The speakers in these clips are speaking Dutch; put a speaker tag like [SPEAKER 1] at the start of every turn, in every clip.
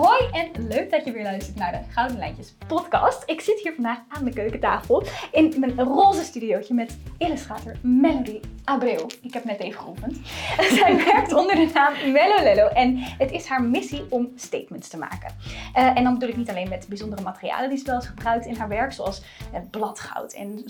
[SPEAKER 1] Hoi en leuk dat je weer luistert naar de Gouden Lijntjes podcast. Ik zit hier vandaag aan de keukentafel in mijn roze studiootje met illustrator Melody Abreu. Ik heb net even geoefend. Zij werkt onder de naam Mello Lello en het is haar missie om statements te maken. Uh, en dan bedoel ik niet alleen met bijzondere materialen die ze wel eens gebruikt in haar werk, zoals uh, bladgoud en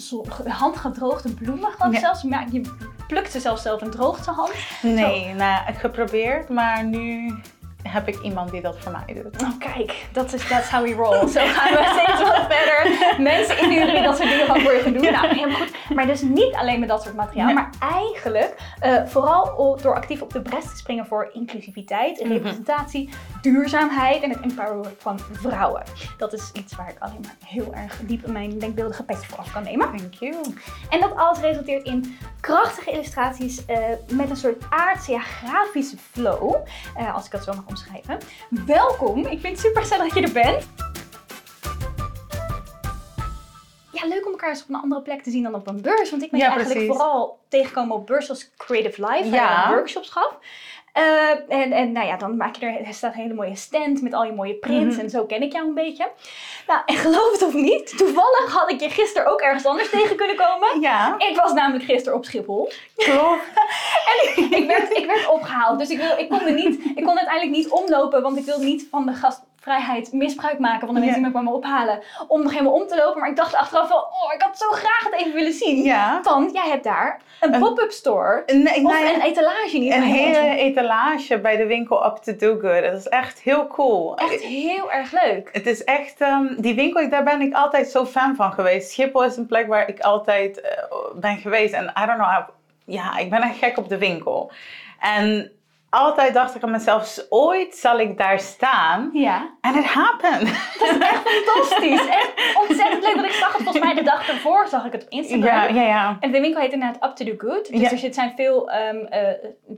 [SPEAKER 1] handgedroogde bloemen, geloof zelfs. Maar je plukt ze zelfs zelf en droogt ze hand.
[SPEAKER 2] Nee, Zo. nou, geprobeerd, maar nu heb ik iemand die dat voor mij doet.
[SPEAKER 1] Oh, kijk, dat is that's how we roll. Zo gaan we steeds wat verder. Mensen inhuren die dat soort dingen van voor je gaan doen. Nou, helemaal goed. Maar dus niet alleen met dat soort materiaal, nee. maar eigenlijk uh, vooral door actief op de bres te springen voor inclusiviteit, mm representatie, duurzaamheid en het empoweren van vrouwen. Dat is iets waar ik alleen maar heel erg diep in mijn denkbeeldige petje voor af kan nemen.
[SPEAKER 2] Thank you.
[SPEAKER 1] En dat alles resulteert in krachtige illustraties uh, met een soort aardse, ja, grafische flow. Uh, als ik dat zo mag omschrijven. Welkom, ik vind het super gezellig dat je er bent. Ja, leuk om elkaar eens op een andere plek te zien dan op een beurs. Want ik ben ja, eigenlijk precies. vooral tegengekomen op beurs als Creative Life, waar ja. workshops gaf. Uh, en, en nou ja, dan maak je er, er staat een hele mooie stand met al je mooie prints. Mm -hmm. En zo ken ik jou een beetje. Nou, en geloof het of niet, toevallig had ik je gisteren ook ergens anders tegen kunnen komen.
[SPEAKER 2] Ja.
[SPEAKER 1] Ik was namelijk gisteren op Schiphol.
[SPEAKER 2] Klopt.
[SPEAKER 1] en ik, ik, werd, ik werd opgehaald. Dus ik, wil, ik, kon er niet, ik kon uiteindelijk niet omlopen, want ik wilde niet van de gast vrijheid misbruik maken van de mensen die me kwamen ophalen. Om nog helemaal om te lopen. Maar ik dacht achteraf wel, oh, ik had zo graag het even willen zien.
[SPEAKER 2] Ja.
[SPEAKER 1] Want jij hebt daar een, een pop-up store. Nee, of
[SPEAKER 2] nee,
[SPEAKER 1] een etalage niet.
[SPEAKER 2] Een hele etalage bij de winkel Up to Do Good. Dat is echt heel cool.
[SPEAKER 1] Echt heel erg leuk.
[SPEAKER 2] Het is echt, um, die winkel, daar ben ik altijd zo fan van geweest. Schiphol is een plek waar ik altijd uh, ben geweest. En I don't know, ja, ik ben echt gek op de winkel. En altijd dacht ik aan mezelf, ooit zal ik daar staan.
[SPEAKER 1] Ja.
[SPEAKER 2] En het happened.
[SPEAKER 1] Dat is echt fantastisch. Echt ontzettend leuk. Want ik zag het volgens mij de dag ervoor, zag ik het op Instagram.
[SPEAKER 2] Ja, ja, ja.
[SPEAKER 1] En de winkel heet inderdaad Up to the Good. Dus ja. er zijn veel um, uh,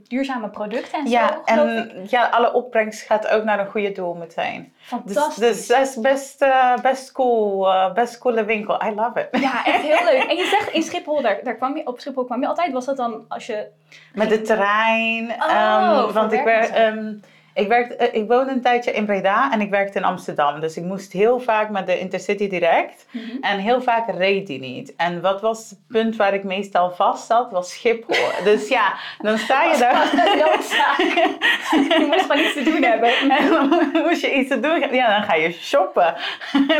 [SPEAKER 1] duurzame producten en
[SPEAKER 2] ja,
[SPEAKER 1] zo,
[SPEAKER 2] en ja, alle opbrengst gaat ook naar een goede doel meteen.
[SPEAKER 1] Fantastisch.
[SPEAKER 2] Dus, dus dat is best, uh, best cool. Uh, best coole winkel. I love it.
[SPEAKER 1] Ja, echt heel leuk. En je zegt in Schiphol, daar, daar kwam je, op Schiphol kwam je altijd. Was dat dan als je...
[SPEAKER 2] Met de terrein.
[SPEAKER 1] Oh,
[SPEAKER 2] um, want ik werd... Um, ik, werkte, ik woonde een tijdje in Breda en ik werkte in Amsterdam. Dus ik moest heel vaak met de Intercity direct. Mm -hmm. En heel vaak reed die niet. En wat was het punt waar ik meestal vast zat? Was Schiphol. dus ja, dan sta je daar.
[SPEAKER 1] je moest gewoon iets te doen hebben.
[SPEAKER 2] En dan moest je iets te doen Ja, dan ga je shoppen.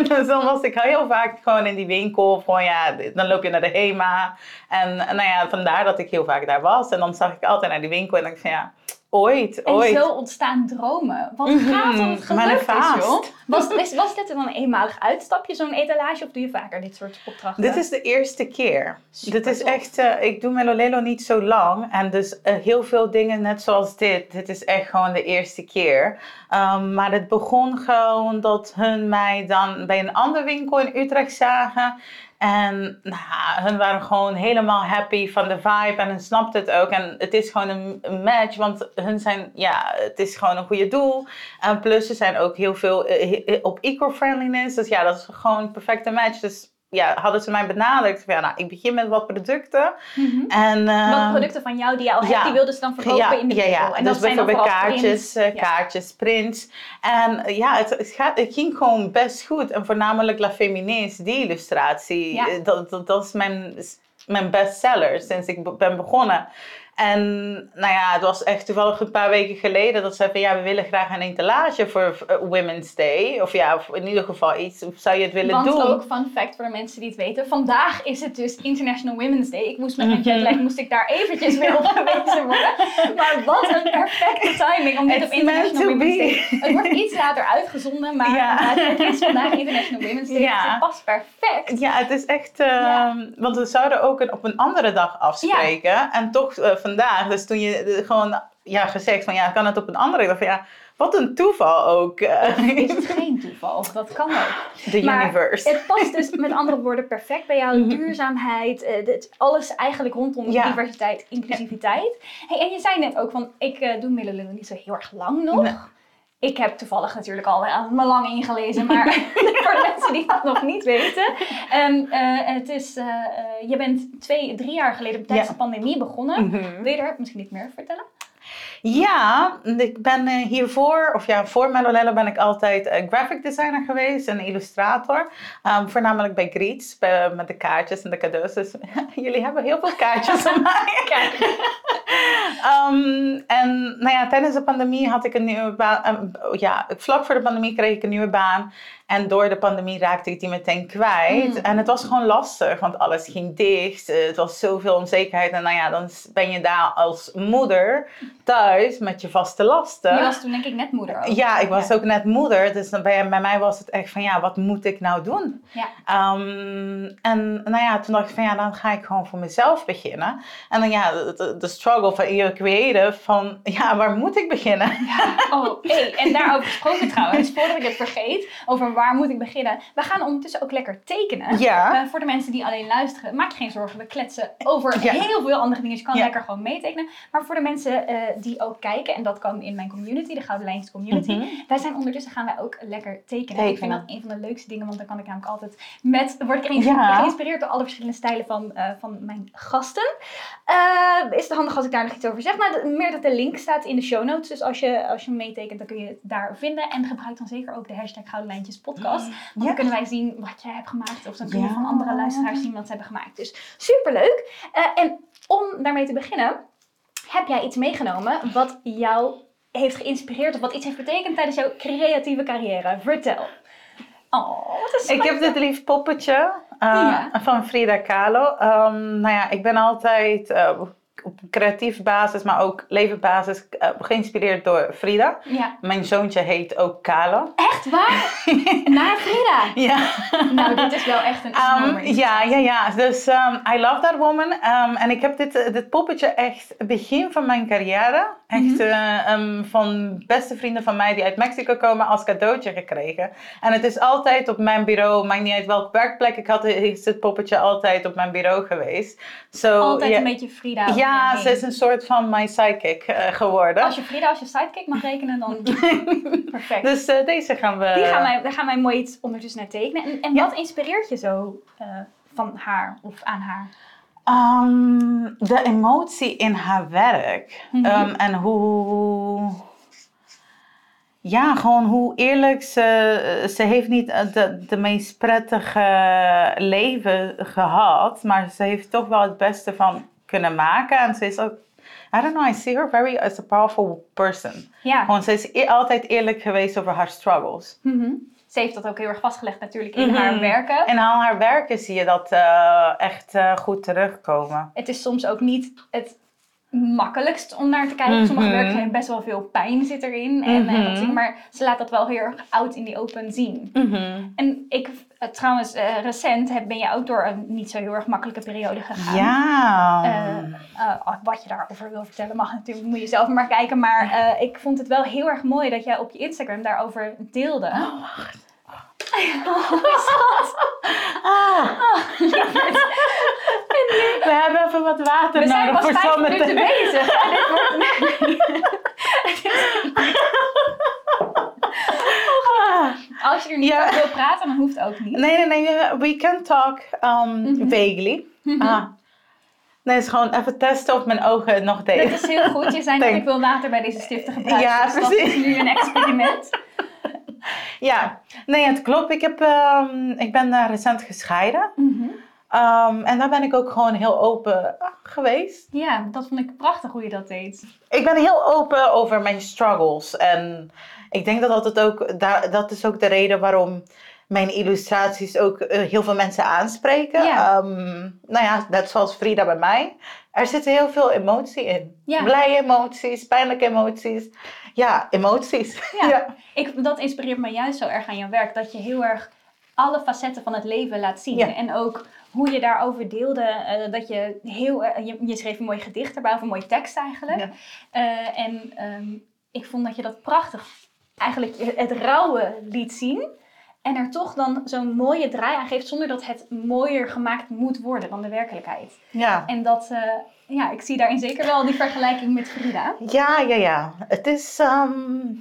[SPEAKER 2] dus dan was ik heel vaak gewoon in die winkel. Gewoon ja, dan loop je naar de HEMA. En nou ja, vandaar dat ik heel vaak daar was. En dan zag ik altijd naar die winkel en dacht ik van ja... Ooit,
[SPEAKER 1] en
[SPEAKER 2] ooit.
[SPEAKER 1] zo ontstaan dromen. Wat -hmm. gaaf dat het gelukt is, joh. Was, was, dit dan een eenmalig uitstapje, zo'n etalage? Of doe je vaker dit soort opdrachten?
[SPEAKER 2] Dit is de eerste keer.
[SPEAKER 1] Super
[SPEAKER 2] dit is echt... Uh, ik doe Melolelo niet zo lang. En dus uh, heel veel dingen net zoals dit. Dit is echt gewoon de eerste keer. Um, maar het begon gewoon dat hun mij dan bij een andere winkel in Utrecht zagen. En nou, hun waren gewoon helemaal happy van de vibe en hun snapte het ook. En het is gewoon een, match, want hun zijn, ja, het is gewoon een goede doel. En plus, ze zijn ook heel veel uh, op eco-friendliness. Dus ja, dat is gewoon een perfecte match. Dus ja, hadden ze mij benaderd. Ja, nou, ik begin met wat producten.
[SPEAKER 1] Mm -hmm.
[SPEAKER 2] en, uh,
[SPEAKER 1] wat producten van jou die je al ja, hebt, die wilden ze dan verkopen
[SPEAKER 2] ja,
[SPEAKER 1] in de winkel.
[SPEAKER 2] Ja.
[SPEAKER 1] En
[SPEAKER 2] dus
[SPEAKER 1] dat zijn
[SPEAKER 2] bijvoorbeeld kaartjes, uh, kaartjes, prints. En ja, het, het, gaat, het ging gewoon best goed. En voornamelijk La Feministe, die illustratie. Dat, dat, dat is mijn, mijn bestseller sinds ik ben begonnen. En nou ja, het was echt toevallig een paar weken geleden dat ze van ja, we willen graag een etalage voor Women's Day. Of ja, of in ieder geval iets. Of zou je het willen
[SPEAKER 1] Want
[SPEAKER 2] doen?
[SPEAKER 1] ook, fun fact voor de mensen die het weten. Vandaag is het dus International Women's Day. Ik moest met mijn jetlag, moest ik daar eventjes mee op gewezen worden. Maar wat een perfecte timing om dit op International Women's. Day. Het wordt iets later uitgezonden, maar
[SPEAKER 2] Ja.
[SPEAKER 1] het is vandaag International Women's Day.
[SPEAKER 2] Ja.
[SPEAKER 1] Dus het past perfect.
[SPEAKER 2] Ja, het is echt. Uh,
[SPEAKER 1] Ja.
[SPEAKER 2] Want we zouden ook een, op een andere dag afspreken. En toch uh, vandaag. Dus toen je uh, gewoon ja, gezegd van ja, kan het op een andere dag? Ja, wat een toeval ook.
[SPEAKER 1] Is het geen toeval? Dat kan ook. Maar
[SPEAKER 2] universe.
[SPEAKER 1] Het past dus met andere woorden perfect bij jou. Duurzaamheid, eh, alles eigenlijk rondom
[SPEAKER 2] Ja.
[SPEAKER 1] diversiteit, inclusiviteit. Hey, en je zei net ook van, ik eh, doe Middelullen niet zo heel erg lang nog.
[SPEAKER 2] Nee.
[SPEAKER 1] Ik heb toevallig natuurlijk al uh, me lang ingelezen, maar voor de mensen die dat nog niet weten. Um, uh, het is, uh, je bent twee, drie jaar geleden tijdens
[SPEAKER 2] Ja.
[SPEAKER 1] de pandemie begonnen.
[SPEAKER 2] Mhm.
[SPEAKER 1] Wil je daar misschien niet meer vertellen?
[SPEAKER 2] Ja, ik ben eh, hiervoor, of ja, voor Melolello ben ik altijd eh, graphic designer geweest en illustrator. Um, voornamelijk bij Greets, bij, met de kaartjes en de cadeaus. Dus jullie hebben heel veel kaartjes van mij. Kijk. um, en nou ja, tijdens de pandemie had ik een nieuwe baan. Um, ja, vlak voor de pandemie kreeg ik een nieuwe baan. En door de pandemie raakte ik die meteen kwijt. En het was gewoon lastig, want alles ging dicht. Het was zoveel onzekerheid. En nou ja, dan ben je daar als moeder thuis met je vaste lasten.
[SPEAKER 1] Je was toen denk ik net moeder ook.
[SPEAKER 2] Ja, ik was ook net moeder. Dus dan bij, bij mij was het echt van, ja, wat moet ik nou doen?
[SPEAKER 1] Ja.
[SPEAKER 2] Um, en nou ja, toen dacht ik van, ja, dan ga ik gewoon voor mezelf beginnen. En dan ja, de, de struggle van je creative, van, ja, waar moet ik beginnen?
[SPEAKER 1] Ja. Oh, hey, en daarover gesproken trouwens, voordat ik het vergeet, over waar moet ik beginnen? We gaan ondertussen ook lekker tekenen.
[SPEAKER 2] Ja.
[SPEAKER 1] Uh, voor de mensen die alleen luisteren, maak je geen zorgen. We kletsen over heel veel andere dingen. Dus je kan lekker gewoon meetekenen. Maar voor de mensen uh, die ook kijken, en dat kan in mijn community, de Gouden Lijntjes Community. Mm -hmm. Wij zijn ondertussen gaan wij ook lekker tekenen. tekenen. Ik vind dat een van de leukste dingen, want dan kan ik namelijk altijd met, word ik geïnspireerd door alle verschillende stijlen van, uh, van mijn gasten. is het handig als ik daar nog iets over zeg? Nou, meer dat de link staat in de show notes. Dus als je, als je meetekent, dan kun je het daar vinden. En gebruik dan zeker ook de hashtag Gouden Lijntjes podcast. Want dan kunnen wij zien wat jij hebt gemaakt. Of dan kun je ja. van andere luisteraars zien wat ze hebben gemaakt. Dus superleuk. Uh, en om daarmee te beginnen, heb jij iets meegenomen wat jou heeft geïnspireerd of wat iets heeft betekend tijdens jouw creatieve carrière? Vertel. Oh, wat is
[SPEAKER 2] Ik heb dit lief poppetje uh, ja. van Frida Kahlo. Um, nou ja, ik ben altijd uh, op creatieve basis, maar ook levensbasis uh, geïnspireerd door Frida.
[SPEAKER 1] Ja.
[SPEAKER 2] Mijn zoontje heet ook Kahlo.
[SPEAKER 1] Echt waar? Naar Frida?
[SPEAKER 2] Ja.
[SPEAKER 1] Nou, dit is wel echt een
[SPEAKER 2] um, Ja, ja, ja. Dus um, I love that woman. Um, en ik heb dit, dit poppetje echt begin van mijn carrière, echt -hmm. uh, van beste vrienden van mij die uit Mexico komen, als cadeautje gekregen. En het is altijd op mijn bureau, maakt niet uit welk werkplek ik had, is dit poppetje altijd op mijn bureau geweest.
[SPEAKER 1] So, altijd yeah. een beetje Frida.
[SPEAKER 2] Ja, ze is een soort van my sidekick uh, geworden.
[SPEAKER 1] Als je Frida als je sidekick mag rekenen, dan perfect.
[SPEAKER 2] Dus uh, deze gaan we...
[SPEAKER 1] Die gaan wij, daar gaan wij mooi iets ondertussen naar tekenen. En, en ja. wat inspireert je zo uh, van haar of aan haar?
[SPEAKER 2] Um, de emotie in haar werk. Mm -hmm. um, en hoe... Ja, gewoon hoe eerlijk ze... Ze heeft niet de, de meest prettige leven gehad. Maar ze heeft toch wel het beste van kunnen maken. En ze is ook, I don't know, I see her very as a powerful person.
[SPEAKER 1] Ja.
[SPEAKER 2] Gewoon, ze is altijd eerlijk geweest over haar struggles.
[SPEAKER 1] Mm -hmm. Ze heeft dat ook heel erg vastgelegd natuurlijk in mm -hmm. haar werken.
[SPEAKER 2] In al haar werken zie je dat uh, echt uh, goed terugkomen.
[SPEAKER 1] Het is soms ook niet het makkelijkst om naar te kijken. Mm -hmm. Sommige werken zijn best wel veel pijn zit erin. En, mm -hmm. maar ze laat dat wel heel erg oud in die open zien.
[SPEAKER 2] Mm -hmm.
[SPEAKER 1] En ik, uh, trouwens, uh, recent heb, ben je ook door een niet zo heel erg makkelijke periode gegaan.
[SPEAKER 2] Ja.
[SPEAKER 1] Uh, wat je daarover wil vertellen mag natuurlijk, moet je zelf maar kijken. Maar ik vond het wel heel erg mooi dat jij op je Instagram daarover deelde.
[SPEAKER 2] Oh, wacht.
[SPEAKER 1] Oh?
[SPEAKER 2] Ah. We hebben even wat water
[SPEAKER 1] We zijn
[SPEAKER 2] nodig
[SPEAKER 1] pas
[SPEAKER 2] voor
[SPEAKER 1] vijf
[SPEAKER 2] zometeen.
[SPEAKER 1] minuten bezig. En dit wordt... Als je er niet
[SPEAKER 2] Ja.
[SPEAKER 1] over wil praten, dan hoeft het ook niet.
[SPEAKER 2] Nee, nee, nee. We can talk um,
[SPEAKER 1] Mhm.
[SPEAKER 2] vaguely. Ah. Nee, het is gewoon even testen of mijn ogen nog
[SPEAKER 1] Dat
[SPEAKER 2] deed.
[SPEAKER 1] is heel goed. Je zei
[SPEAKER 2] Thank-
[SPEAKER 1] ik wil water bij deze stiften gebruiken.
[SPEAKER 2] Ja,
[SPEAKER 1] dus dat is
[SPEAKER 2] precies.
[SPEAKER 1] nu een experiment.
[SPEAKER 2] Ja, nee, het klopt. Ik, heb, ehm, ik ben eh, recent gescheiden.
[SPEAKER 1] Mhm.
[SPEAKER 2] Ehm, en daar ben ik ook gewoon heel open geweest.
[SPEAKER 1] Ja, dat vond ik prachtig hoe je dat deed.
[SPEAKER 2] Ik ben heel open over mijn struggles. En ik denk dat dat, ook, daar, dat is ook de reden waarom mijn illustraties ook eh, heel veel mensen aanspreken.
[SPEAKER 1] Ja.
[SPEAKER 2] Ehm, nou ja, net zoals Frida bij mij. Er zit heel veel emotie in.
[SPEAKER 1] Ja.
[SPEAKER 2] Blije emoties, pijnlijke emoties. Ja, emoties.
[SPEAKER 1] Ja. Ik, dat inspireert me juist zo erg aan jouw werk. Dat je heel erg alle facetten van het leven laat zien.
[SPEAKER 2] Ja.
[SPEAKER 1] En ook hoe je daarover deelde. eh, dat je heel... eh, je, je schreef een mooi gedicht erbij, of een mooie tekst eigenlijk. En ehm, ik vond dat je dat prachtig eigenlijk het rauwe liet zien. En er toch dan zo'n mooie draai aan geeft zonder dat het mooier gemaakt moet worden dan de werkelijkheid.
[SPEAKER 2] ja.
[SPEAKER 1] En dat, eh, ja, ik zie daarin zeker wel die vergelijking met Frida.
[SPEAKER 2] Ja, ja, ja. Het is. ehm,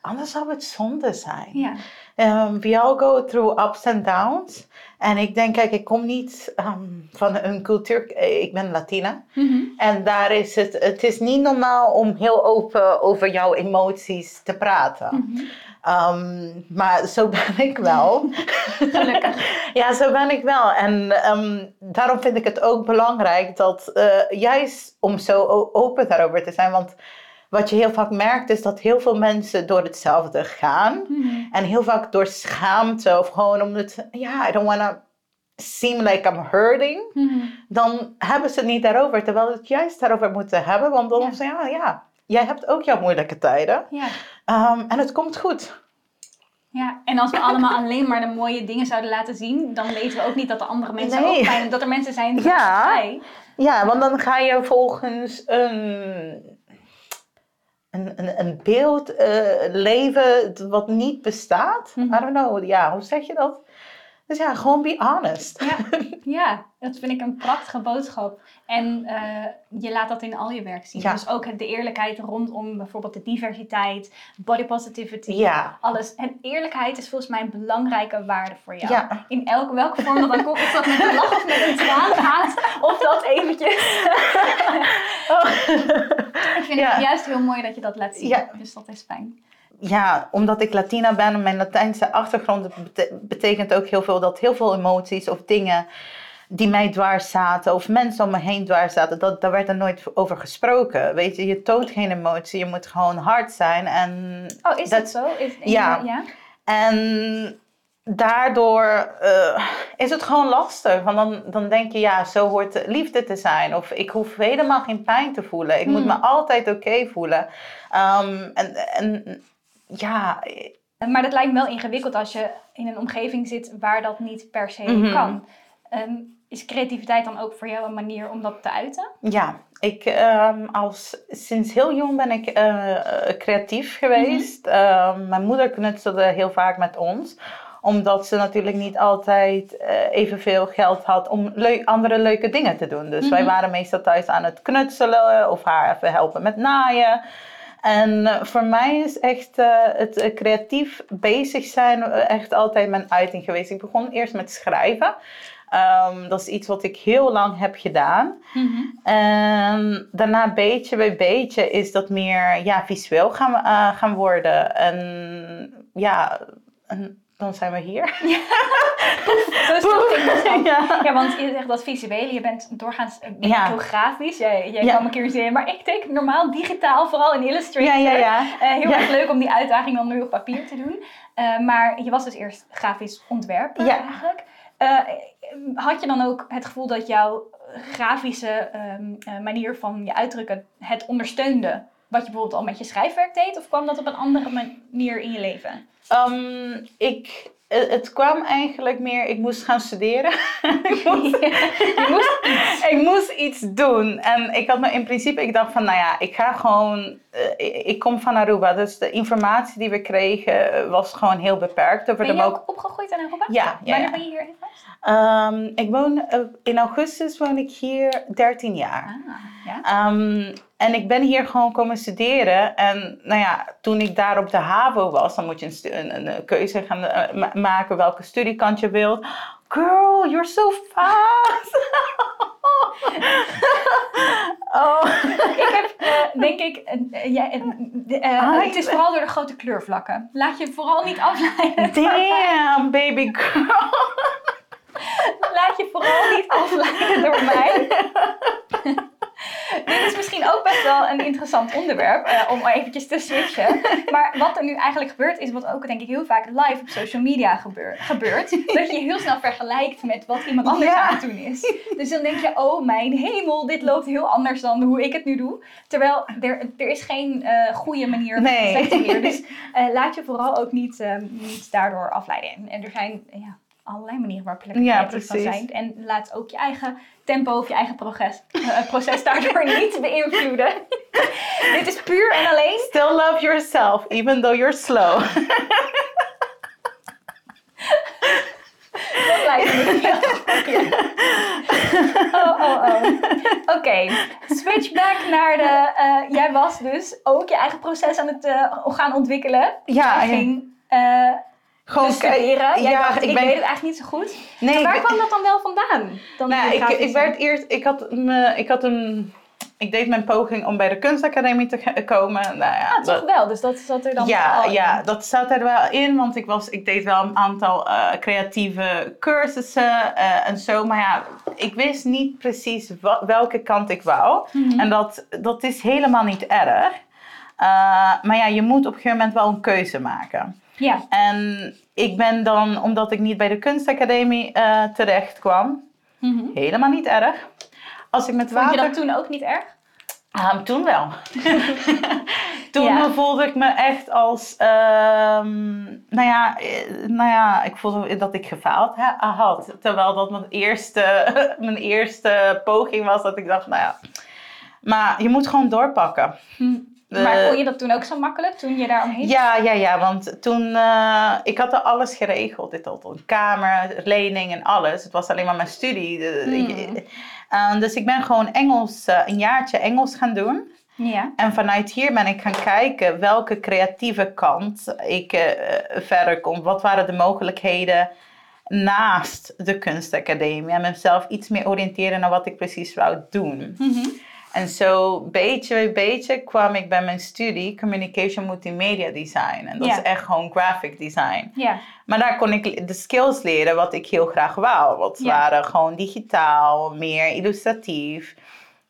[SPEAKER 2] Anders zou het zonde zijn.
[SPEAKER 1] Ja.
[SPEAKER 2] Um, we all go through ups and downs. En ik denk, kijk, ik kom niet ehm, van een cultuur, eh, ik ben Latina.
[SPEAKER 1] Mhm.
[SPEAKER 2] En daar is het, het is niet normaal om heel open over jouw emoties te praten.
[SPEAKER 1] Mhm.
[SPEAKER 2] Ehm, maar zo ben ik wel.
[SPEAKER 1] Gelukkig.
[SPEAKER 2] ja, zo ben ik wel. En ehm, daarom vind ik het ook belangrijk dat eh, juist om zo open daarover te zijn. Want wat je heel vaak merkt is dat heel veel mensen door hetzelfde gaan.
[SPEAKER 1] Mhm.
[SPEAKER 2] En heel vaak door schaamte of gewoon omdat, ja, I don't want to seem like I'm hurting.
[SPEAKER 1] Mhm.
[SPEAKER 2] Dan hebben ze het niet daarover, terwijl we het juist daarover moeten hebben. Want dan
[SPEAKER 1] Ja.
[SPEAKER 2] zeggen ja, ja, jij hebt ook jouw moeilijke tijden.
[SPEAKER 1] Ja.
[SPEAKER 2] Ehm, en het komt goed.
[SPEAKER 1] Ja, en als we allemaal alleen maar de mooie dingen zouden laten zien, dan weten we ook niet dat de andere mensen
[SPEAKER 2] Nee.
[SPEAKER 1] ook fijn, dat er mensen zijn die
[SPEAKER 2] Ja. Ja, want dan ga je volgens een, een, een, een beeld eh, leven wat niet bestaat.
[SPEAKER 1] Mhm.
[SPEAKER 2] I don't know, ja, hoe zeg je dat? Dus ja, gewoon be honest.
[SPEAKER 1] Ja, ja, dat vind ik een prachtige boodschap. En eh, je laat dat in al je werk zien.
[SPEAKER 2] Ja.
[SPEAKER 1] Dus ook de eerlijkheid rondom bijvoorbeeld de diversiteit, body positivity,
[SPEAKER 2] Ja.
[SPEAKER 1] alles. En eerlijkheid is volgens mij een belangrijke waarde voor jou.
[SPEAKER 2] Ja.
[SPEAKER 1] In elke, welke vorm dat dan komt, of dat met een lach of met een traan gaat, of dat eventjes. ik vind het juist heel mooi dat je dat laat zien.
[SPEAKER 2] Ja.
[SPEAKER 1] Dus dat is fijn.
[SPEAKER 2] Ja, omdat ik Latina ben en mijn Latijnse achtergrond betekent ook heel veel dat heel veel emoties of dingen die mij dwars zaten of mensen om me heen dwars zaten, dat, daar werd er nooit over gesproken. Weet je, je toont geen emotie, je moet gewoon hard zijn en
[SPEAKER 1] Oh, is
[SPEAKER 2] dat-
[SPEAKER 1] dat zo? Is,
[SPEAKER 2] Ja.
[SPEAKER 1] ja?
[SPEAKER 2] En daardoor eh, is het gewoon lastig. Want dan, dan denk je, ja, zo hoort liefde te zijn. Of ik hoef helemaal geen pijn te voelen. Ik moet
[SPEAKER 1] Hmm.
[SPEAKER 2] me altijd oké voelen. Ehm, en, en ja,
[SPEAKER 1] Maar dat lijkt me wel ingewikkeld als je in een omgeving zit waar dat niet per se
[SPEAKER 2] Mhm.
[SPEAKER 1] kan. Ehm, is creativiteit dan ook voor jou een manier om dat te uiten?
[SPEAKER 2] ja. Ik, ehm, als, sinds heel jong ben ik eh, creatief geweest. Ehm, mijn moeder knutselde heel vaak met ons omdat ze natuurlijk niet altijd eh, evenveel geld had om leu- andere leuke dingen te doen. Dus wij
[SPEAKER 1] Mhm.
[SPEAKER 2] waren meestal thuis aan het knutselen of haar even helpen met naaien. En eh, voor mij is echt eh, het eh, creatief bezig zijn echt altijd mijn uiting geweest. Ik begon eerst met schrijven. Ehm, dat is iets wat ik heel lang heb gedaan. En daarna beetje bij beetje is dat meer ja, visueel gaan, gaan worden. En ja, en dan zijn we hier.
[SPEAKER 1] Af.
[SPEAKER 2] ja.
[SPEAKER 1] Ja, want je zegt dat visuele, je bent doorgaans eh,
[SPEAKER 2] Ja.
[SPEAKER 1] heel grafisch. Jij, jij
[SPEAKER 2] Ja.
[SPEAKER 1] kwam een keer zeggen, maar ik teken normaal digitaal, vooral in Illustrator.
[SPEAKER 2] Ja, ja, ja.
[SPEAKER 1] Eh, heel
[SPEAKER 2] Ja.
[SPEAKER 1] erg leuk om die uitdaging dan nu op papier te doen. Eh, maar je was dus eerst grafisch ontwerper
[SPEAKER 2] Ja.
[SPEAKER 1] eigenlijk. Had je dan ook het gevoel dat jouw grafische ehm, eh, manier van je uitdrukken het ondersteunde? Wat je bijvoorbeeld al met je schrijfwerk deed? Of kwam dat op een andere manier in je leven?
[SPEAKER 2] Ehm, ik, het het kwam eigenlijk meer, ik moest gaan studeren. ik, moest,
[SPEAKER 1] moest
[SPEAKER 2] ik moest iets doen. En ik had me in principe, ik dacht van, nou ja, ik ga gewoon, eh, ik, kom van Aruba. Dus de informatie die we kregen eh, was gewoon heel beperkt. Over
[SPEAKER 1] Ben je ook opgegroeid in Aruba?
[SPEAKER 2] Ja, ja,
[SPEAKER 1] Wanneer
[SPEAKER 2] ja.
[SPEAKER 1] ben je geweest?
[SPEAKER 2] Ehm, ik woon, eh, in augustus woon ik hier 13 jaar.
[SPEAKER 1] Ah, ja.
[SPEAKER 2] Ehm, en ik ben hier gewoon komen studeren. En nou ja, toen ik daar op de HAVO was, dan moet je een, een, een, keuze gaan eh, ma- maken welke studiekant je wilt. Girl, you're so fast! oh.
[SPEAKER 1] Ik heb, eh, denk ik,
[SPEAKER 2] Ah,
[SPEAKER 1] het is vooral door de grote kleurvlakken. Laat je vooral niet afleiden.
[SPEAKER 2] Damn, baby girl.
[SPEAKER 1] Laat je vooral niet afleiden door mij. Dit is misschien ook best wel een interessant onderwerp eh, om eventjes te switchen. Maar wat er nu eigenlijk gebeurt, is wat ook denk ik heel vaak live op social media gebeur- gebeurt. Dat je heel snel vergelijkt met wat iemand anders
[SPEAKER 2] Ja.
[SPEAKER 1] aan het doen is. Dus dan denk je, oh mijn hemel, dit loopt heel anders dan hoe ik het nu doe. Terwijl er, er is geen eh goede manier van
[SPEAKER 2] Nee.
[SPEAKER 1] perfectie meer. Dus eh, laat je vooral ook niet, eh, niet daardoor afleiden. En, en er zijn ja, allerlei manieren waarop je lekker
[SPEAKER 2] Ja,
[SPEAKER 1] kan
[SPEAKER 2] precies.
[SPEAKER 1] zijn. En laat ook je eigen tempo of je eigen progress, eh, proces daardoor niet beïnvloeden. Dit is puur en alleen.
[SPEAKER 2] Still love yourself, even though you're slow.
[SPEAKER 1] Dat lijkt me heel. Oh, Oh, oh. Oké, switch back naar de... eh, jij was dus ook je eigen proces aan het eh, gaan ontwikkelen.
[SPEAKER 2] Ja, ja.
[SPEAKER 1] ging eh
[SPEAKER 2] Gewoon
[SPEAKER 1] studeren. Jij
[SPEAKER 2] ja,
[SPEAKER 1] dacht, ik,
[SPEAKER 2] ik ben-
[SPEAKER 1] weet het eigenlijk niet zo goed.
[SPEAKER 2] Nee,
[SPEAKER 1] Maar waar
[SPEAKER 2] ik-
[SPEAKER 1] kwam dat dan wel vandaan? Dan
[SPEAKER 2] Nou, ik, ik werd eerst, ik had, me, ik had een, ik deed mijn poging om bij de kunstacademie te komen. Nou ja,
[SPEAKER 1] Ah, toch wel. Dus dat zat er dan
[SPEAKER 2] ja,
[SPEAKER 1] in.
[SPEAKER 2] ja, dat zat er wel in, want ik, was, ik deed wel een aantal eh, creatieve cursussen eh, en zo. Maar ja, ik wist niet precies welke kant ik wou.
[SPEAKER 1] Mhm.
[SPEAKER 2] En dat, dat is helemaal niet erg. Eh, maar ja, je moet op een gegeven moment wel een keuze maken.
[SPEAKER 1] Ja.
[SPEAKER 2] En ik ben dan, omdat ik niet bij de kunstacademie eh, terecht kwam,
[SPEAKER 1] Mhm.
[SPEAKER 2] helemaal niet erg. Als ik met
[SPEAKER 1] Vond je
[SPEAKER 2] water...
[SPEAKER 1] dat toen ook niet erg?
[SPEAKER 2] Ah, toen wel. toen
[SPEAKER 1] Ja.
[SPEAKER 2] voelde ik me echt als, ehm, nou, ja, eh, nou ja, ik voelde dat ik gefaald had. Terwijl dat mijn eerste, mijn eerste poging was dat ik dacht, nou ja. Maar je moet gewoon doorpakken.
[SPEAKER 1] Maar
[SPEAKER 2] Eh,
[SPEAKER 1] kon je dat toen ook zo makkelijk, toen je daar omheen
[SPEAKER 2] ja, ja, ja, want toen, eh, ik had er alles geregeld. Dit had een kamer, lening en alles. Het was alleen maar mijn studie.
[SPEAKER 1] Hmm.
[SPEAKER 2] Eh, dus ik ben gewoon Engels, een jaartje Engels gaan doen.
[SPEAKER 1] Ja.
[SPEAKER 2] En vanuit hier ben ik gaan kijken welke creatieve kant ik verder kom. Wat waren de mogelijkheden naast de kunstacademie? En mezelf iets meer oriënteren naar wat ik precies wou doen.
[SPEAKER 1] Mhm.
[SPEAKER 2] En zo beetje bij beetje kwam ik bij mijn studie Communication Multimedia Design. En dat is echt gewoon graphic design.
[SPEAKER 1] Ja.
[SPEAKER 2] Maar daar kon ik de skills leren wat ik heel graag wou. Wat waren gewoon digitaal, meer illustratief.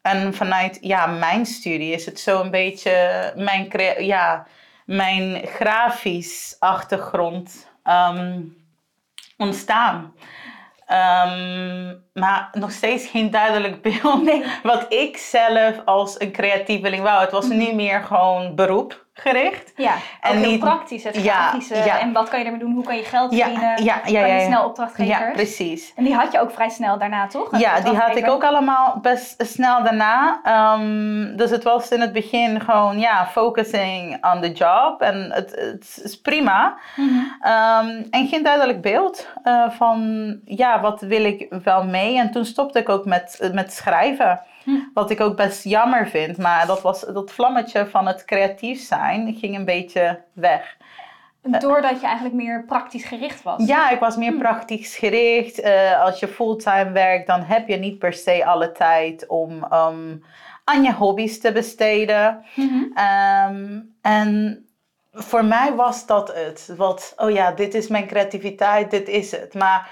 [SPEAKER 2] En vanuit ja, mijn studie is het zo een beetje mijn, ja, mijn grafisch achtergrond ehm, ontstaan. Ehm, maar nog steeds geen duidelijk beeld
[SPEAKER 1] Nee.
[SPEAKER 2] wat ik zelf als een creatieveling wou. Het was nu meer gewoon beroep gericht.
[SPEAKER 1] Ja,
[SPEAKER 2] En
[SPEAKER 1] heel
[SPEAKER 2] niet-
[SPEAKER 1] praktisch, het
[SPEAKER 2] Ja,
[SPEAKER 1] grafische.
[SPEAKER 2] ja.
[SPEAKER 1] En wat kan je ermee doen? Hoe kan je geld verdienen?
[SPEAKER 2] ja, ja,
[SPEAKER 1] kan je snel opdrachtgevers?
[SPEAKER 2] Ja, precies.
[SPEAKER 1] En die had je ook vrij snel daarna, toch? Een
[SPEAKER 2] Ja, die had ik ook allemaal best snel daarna. Ehm, dus het was in het begin gewoon, ja, focusing on the job. En het, het is prima.
[SPEAKER 1] Mhm.
[SPEAKER 2] Ehm, en geen duidelijk beeld eh, van, ja, wat wil ik wel mee. En toen stopte ik ook met, met schrijven. Wat ik ook best jammer vind. Maar dat, was, dat vlammetje van het creatief zijn ging een beetje weg.
[SPEAKER 1] Doordat je eigenlijk meer praktisch gericht was.
[SPEAKER 2] Ja, ik was meer praktisch gericht. Eh, als je fulltime werkt, dan heb je niet per se alle tijd om ehm, aan je hobby's te besteden.
[SPEAKER 1] Mhm.
[SPEAKER 2] Ehm, en voor mij was dat het. Wat, oh ja, dit is mijn creativiteit, dit is het. Maar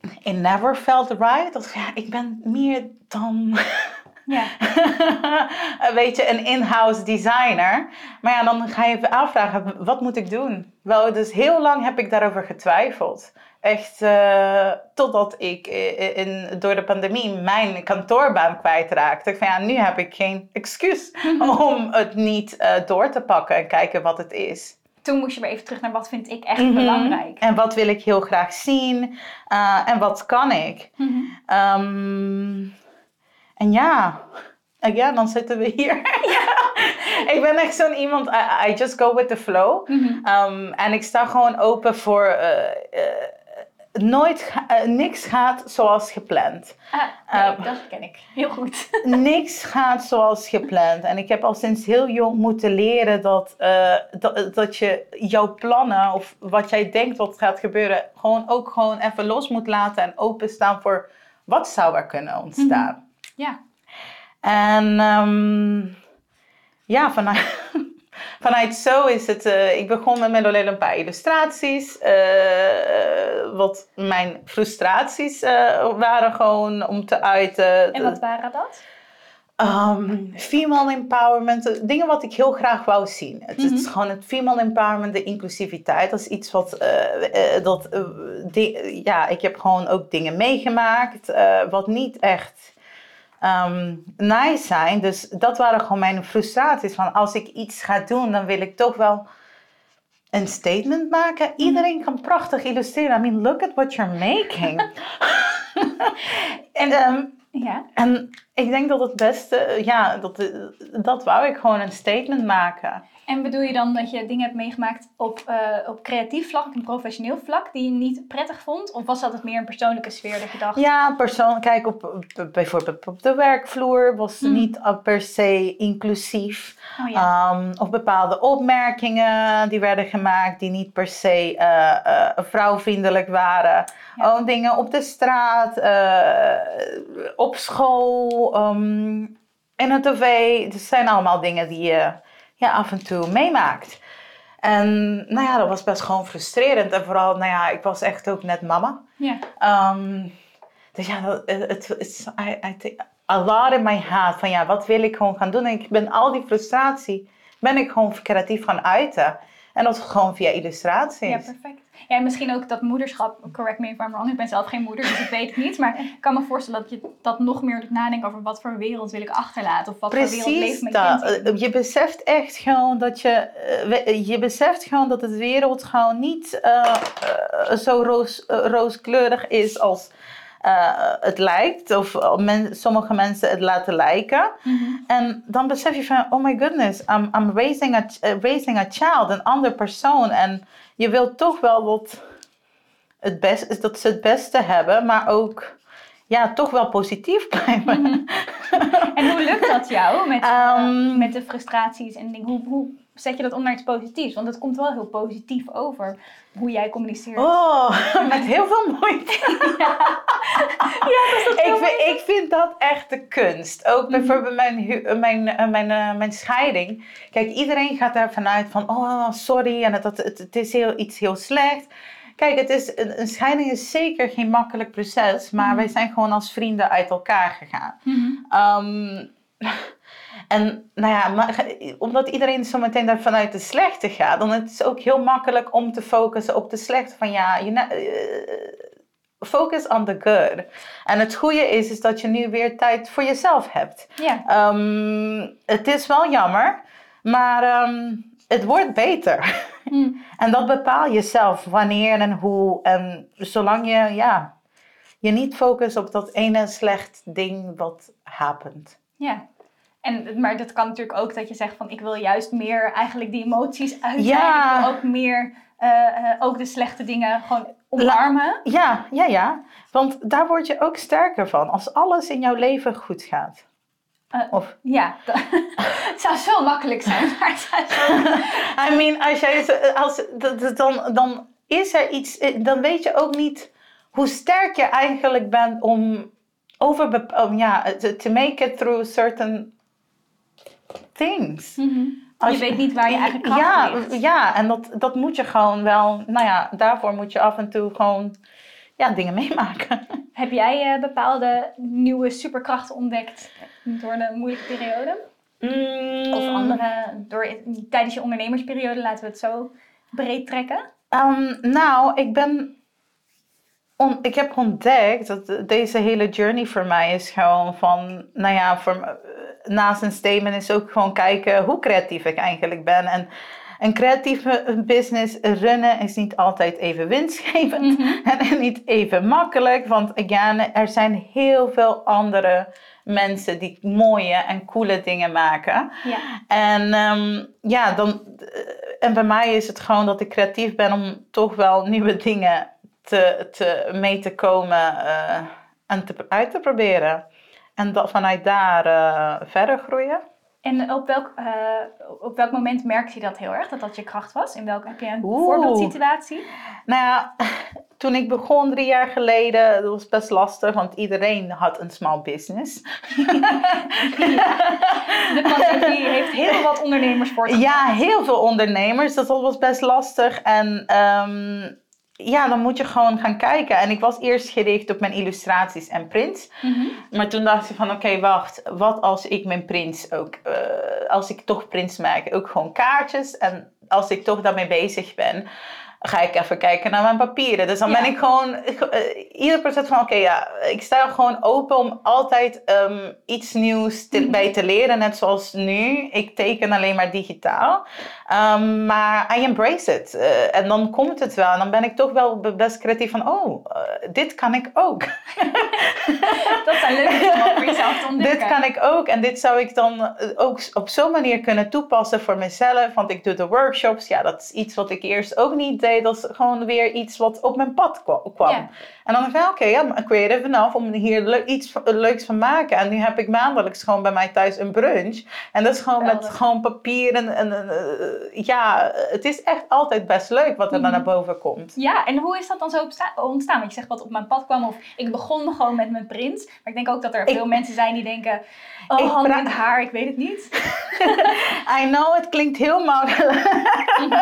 [SPEAKER 2] it never felt right. Dat, ja, ik ben meer dan
[SPEAKER 1] Ja.
[SPEAKER 2] weet je, een in-house designer. Maar ja, dan ga je even afvragen, wat moet ik doen? Wel, dus heel lang heb ik daarover getwijfeld. Echt eh, totdat ik eh, in, door de pandemie mijn kantoorbaan kwijtraakte. Ik van ja, nu heb ik geen excuus om het niet eh, door te pakken en kijken wat het is.
[SPEAKER 1] Toen moest je weer even terug naar wat vind ik echt
[SPEAKER 2] Mhm.
[SPEAKER 1] belangrijk.
[SPEAKER 2] En wat wil ik heel graag zien? Eh, en wat kan ik?
[SPEAKER 1] Mhm.
[SPEAKER 2] Ehm, en ja, en ja, dan zitten we hier. ik ben echt zo'n iemand, I, I just go with the flow.
[SPEAKER 1] Mhm.
[SPEAKER 2] Ehm, en ik sta gewoon open voor eh, eh, nooit, eh, niks gaat zoals gepland.
[SPEAKER 1] Ah, nee,
[SPEAKER 2] Eh,
[SPEAKER 1] dat ken ik. Heel goed.
[SPEAKER 2] niks gaat zoals gepland. En ik heb al sinds heel jong moeten leren dat, eh, dat, dat je jouw plannen of wat jij denkt wat gaat gebeuren, gewoon ook gewoon even los moet laten en openstaan voor wat zou er kunnen ontstaan.
[SPEAKER 1] Ja.
[SPEAKER 2] En ehm, ja, vanuit, vanuit zo is het. eh, ik begon met Melolel een paar illustraties. eh, wat mijn frustraties eh, waren gewoon om te uiten.
[SPEAKER 1] En wat waren dat?
[SPEAKER 2] Ehm, female empowerment, eh, dingen wat ik heel graag wou zien. Het, is
[SPEAKER 1] Mhm.
[SPEAKER 2] gewoon het female empowerment, de inclusiviteit. Dat is iets wat, eh, eh, dat, eh, ja, ik heb gewoon ook dingen meegemaakt, eh, wat niet echt ehm, nice zijn. Dus dat waren gewoon mijn frustraties. Van als ik iets ga doen, dan wil ik toch wel een statement maken. Iedereen kan prachtig illustreren. I mean, look at what you're making. en, ehm,
[SPEAKER 1] Ja.
[SPEAKER 2] en ik denk dat het beste, ja, dat, dat wou ik gewoon een statement maken.
[SPEAKER 1] En bedoel je dan dat je dingen hebt meegemaakt op, uh, op creatief vlak en professioneel vlak die je niet prettig vond? Of was dat het meer een persoonlijke sfeer dat je dacht?
[SPEAKER 2] Ja, persoon, kijk, op, bijvoorbeeld op de werkvloer was het mm. niet per se inclusief. Oh, ja. um, of bepaalde opmerkingen die werden gemaakt die niet per se uh, uh, vrouwvriendelijk waren. Ja. Oh, dingen op de straat, op school, um, in het tv. Het zijn allemaal dingen die je ja, af en toe meemaakt. En nou ja, dat was best gewoon frustrerend. En vooral, nou ja, ik was echt ook net mama. Ja. Um, dus ja, het is a lot in my head. Van ja, wat wil ik gewoon gaan doen? En ik ben al die frustratie, ben ik gewoon creatief gaan uiten. En dat gewoon via illustraties.
[SPEAKER 1] Ja, perfect. Ja, en misschien ook dat moederschap, correct me if I'm wrong, ik ben zelf geen moeder, dus ik weet het niet. Maar ik kan me voorstellen dat je dat nog meer doet nadenken over wat voor wereld wil ik achterlaten. Of wat voor wereld leeft mijn dat. kind
[SPEAKER 2] in. Je beseft echt gewoon dat je, eh, je beseft gewoon dat het wereld gewoon niet uh, zo roos, rooskleurig is als uh, het lijkt, of sommige mensen het laten lijken. Mhm. En dan besef je van, oh my goodness, I'm, I'm raising, a, raising a child, een ander persoon. En je wilt toch wel dat, het best, dat ze het beste hebben, maar ook ja, toch wel positief blijven. Mhm.
[SPEAKER 1] En hoe lukt dat jou met, um, met de frustraties en? Hoe, hoe zet je dat om naar iets positiefs? Want het komt wel heel positief over hoe jij communiceert.
[SPEAKER 2] Oh, met heel veel moeite. ja, ja dat ik, vind, ik vind dat echt de kunst. Ook mhm. bijvoorbeeld mijn, mijn, eh, mijn, uh, mijn scheiding. Kijk, iedereen gaat er vanuit van, oh, sorry, en het, het, het is heel, iets heel slecht. Kijk, het is, een scheiding is zeker geen makkelijk proces, maar mm wij zijn gewoon als vrienden uit elkaar gegaan. Mm en nou ja, maar, omdat iedereen zo meteen daar vanuit de slechte gaat, dan is het ook heel makkelijk om te focussen op de slechte. Van ja, je, uh, focus on the good. En het goede is, is dat je nu weer tijd voor jezelf hebt. Ja. Um, het is wel jammer, maar um, het wordt beter. Hmm. en dat bepaal je zelf wanneer en hoe. En zolang je ja, je niet focust op dat ene slecht ding wat hapent.
[SPEAKER 1] Ja. En, maar dat kan natuurlijk ook dat je zegt van ik wil juist meer eigenlijk die emoties uiten. Ja. ook meer uh, ook de slechte dingen gewoon omarmen.
[SPEAKER 2] ja, ja, ja. Want daar word je ook sterker van als alles in jouw leven goed gaat.
[SPEAKER 1] Uh, of? Ja, het zou zo makkelijk zijn. Maar het
[SPEAKER 2] zo... I mean, als jij, als, dan, dan is er iets, dan weet je ook niet hoe sterk je eigenlijk bent om over, om, ja, to make it through certain things.
[SPEAKER 1] Mm je weet niet waar je eigenlijk kracht
[SPEAKER 2] ja,
[SPEAKER 1] ligt.
[SPEAKER 2] Ja, en dat, dat moet je gewoon wel, nou ja, daarvoor moet je af en toe gewoon ja, dingen meemaken.
[SPEAKER 1] Heb jij uh, bepaalde nieuwe superkrachten ontdekt door een moeilijke periode? Mm. Of andere, door, tijdens je ondernemersperiode, laten we het zo breed trekken?
[SPEAKER 2] Um, nou, ik ben on, ik heb ontdekt dat deze hele journey voor mij is gewoon van, nou ja, voor, naast een statement is ook gewoon kijken hoe creatief ik eigenlijk ben. En een creatieve business runnen is niet altijd even winstgevend mhm. en niet even makkelijk. Want again, er zijn heel veel andere mensen die mooie en coole dingen maken. Ja. En ehm, ja, dan, en bij mij is het gewoon dat ik creatief ben om toch wel nieuwe dingen te, te, mee te komen uh, en te, uit te proberen. En dat, vanuit daar uh, verder groeien.
[SPEAKER 1] En op welk, uh, op welk moment merkte je dat heel erg, dat dat je kracht was? In welke, heb je een Oeh. voorbeeldsituatie?
[SPEAKER 2] Nou ja, toen ik begon drie jaar geleden, dat was best lastig, want iedereen had een small business.
[SPEAKER 1] De pandemie heeft heel wat ondernemers voor.
[SPEAKER 2] Ja, heel veel ondernemers. Dat was best lastig. En um, ja, dan moet je gewoon gaan kijken. En ik was eerst gericht op mijn illustraties en prints. Mhm. Maar toen dacht ik van, oké, wacht. Wat als ik mijn prints ook, uh, als ik toch prints maak, ook gewoon kaartjes. En als ik toch daarmee bezig ben, ga ik even kijken naar mijn papieren. Dus dan
[SPEAKER 1] Ja.
[SPEAKER 2] ben ik gewoon uh, ieder proces van, oké, ja, ik sta gewoon open om altijd ehm, iets nieuws te-
[SPEAKER 1] Mhm.
[SPEAKER 2] bij te leren. Net zoals nu, ik teken alleen maar digitaal. Ehm, maar I embrace it. Eh, en dan komt het wel. En dan ben ik toch wel be- best creatief van, oh, eh, dit kan ik ook.
[SPEAKER 1] Dat zijn leuke dingen om voor jezelf te ontdekken.
[SPEAKER 2] Dit kan ik ook en dit zou ik dan eh, ook op zo'n manier kunnen toepassen voor mezelf. Want ik doe de workshops. Ja, dat is iets wat ik eerst ook niet deed. Dat is gewoon weer iets wat op mijn pad kwa- kwam.
[SPEAKER 1] Ja.
[SPEAKER 2] En dan dacht ik, oké, ja, maar creative enough om hier le- iets leuks van maken. En nu heb ik maandelijks gewoon bij mij thuis een brunch. En dat is gewoon met gewoon papier en, en eh, ja, het is echt altijd best leuk wat er dan
[SPEAKER 1] Mhm.
[SPEAKER 2] naar boven komt.
[SPEAKER 1] Ja, en hoe is dat dan zo ontstaan? Want je zegt wat op mijn pad kwam, of ik begon gewoon met mijn print. Maar ik denk ook dat er
[SPEAKER 2] Ik-
[SPEAKER 1] veel mensen zijn die denken, oh,
[SPEAKER 2] Ik pra-
[SPEAKER 1] in het haar, ik weet het niet.
[SPEAKER 2] I know, het klinkt heel makkelijk.
[SPEAKER 1] Mhm.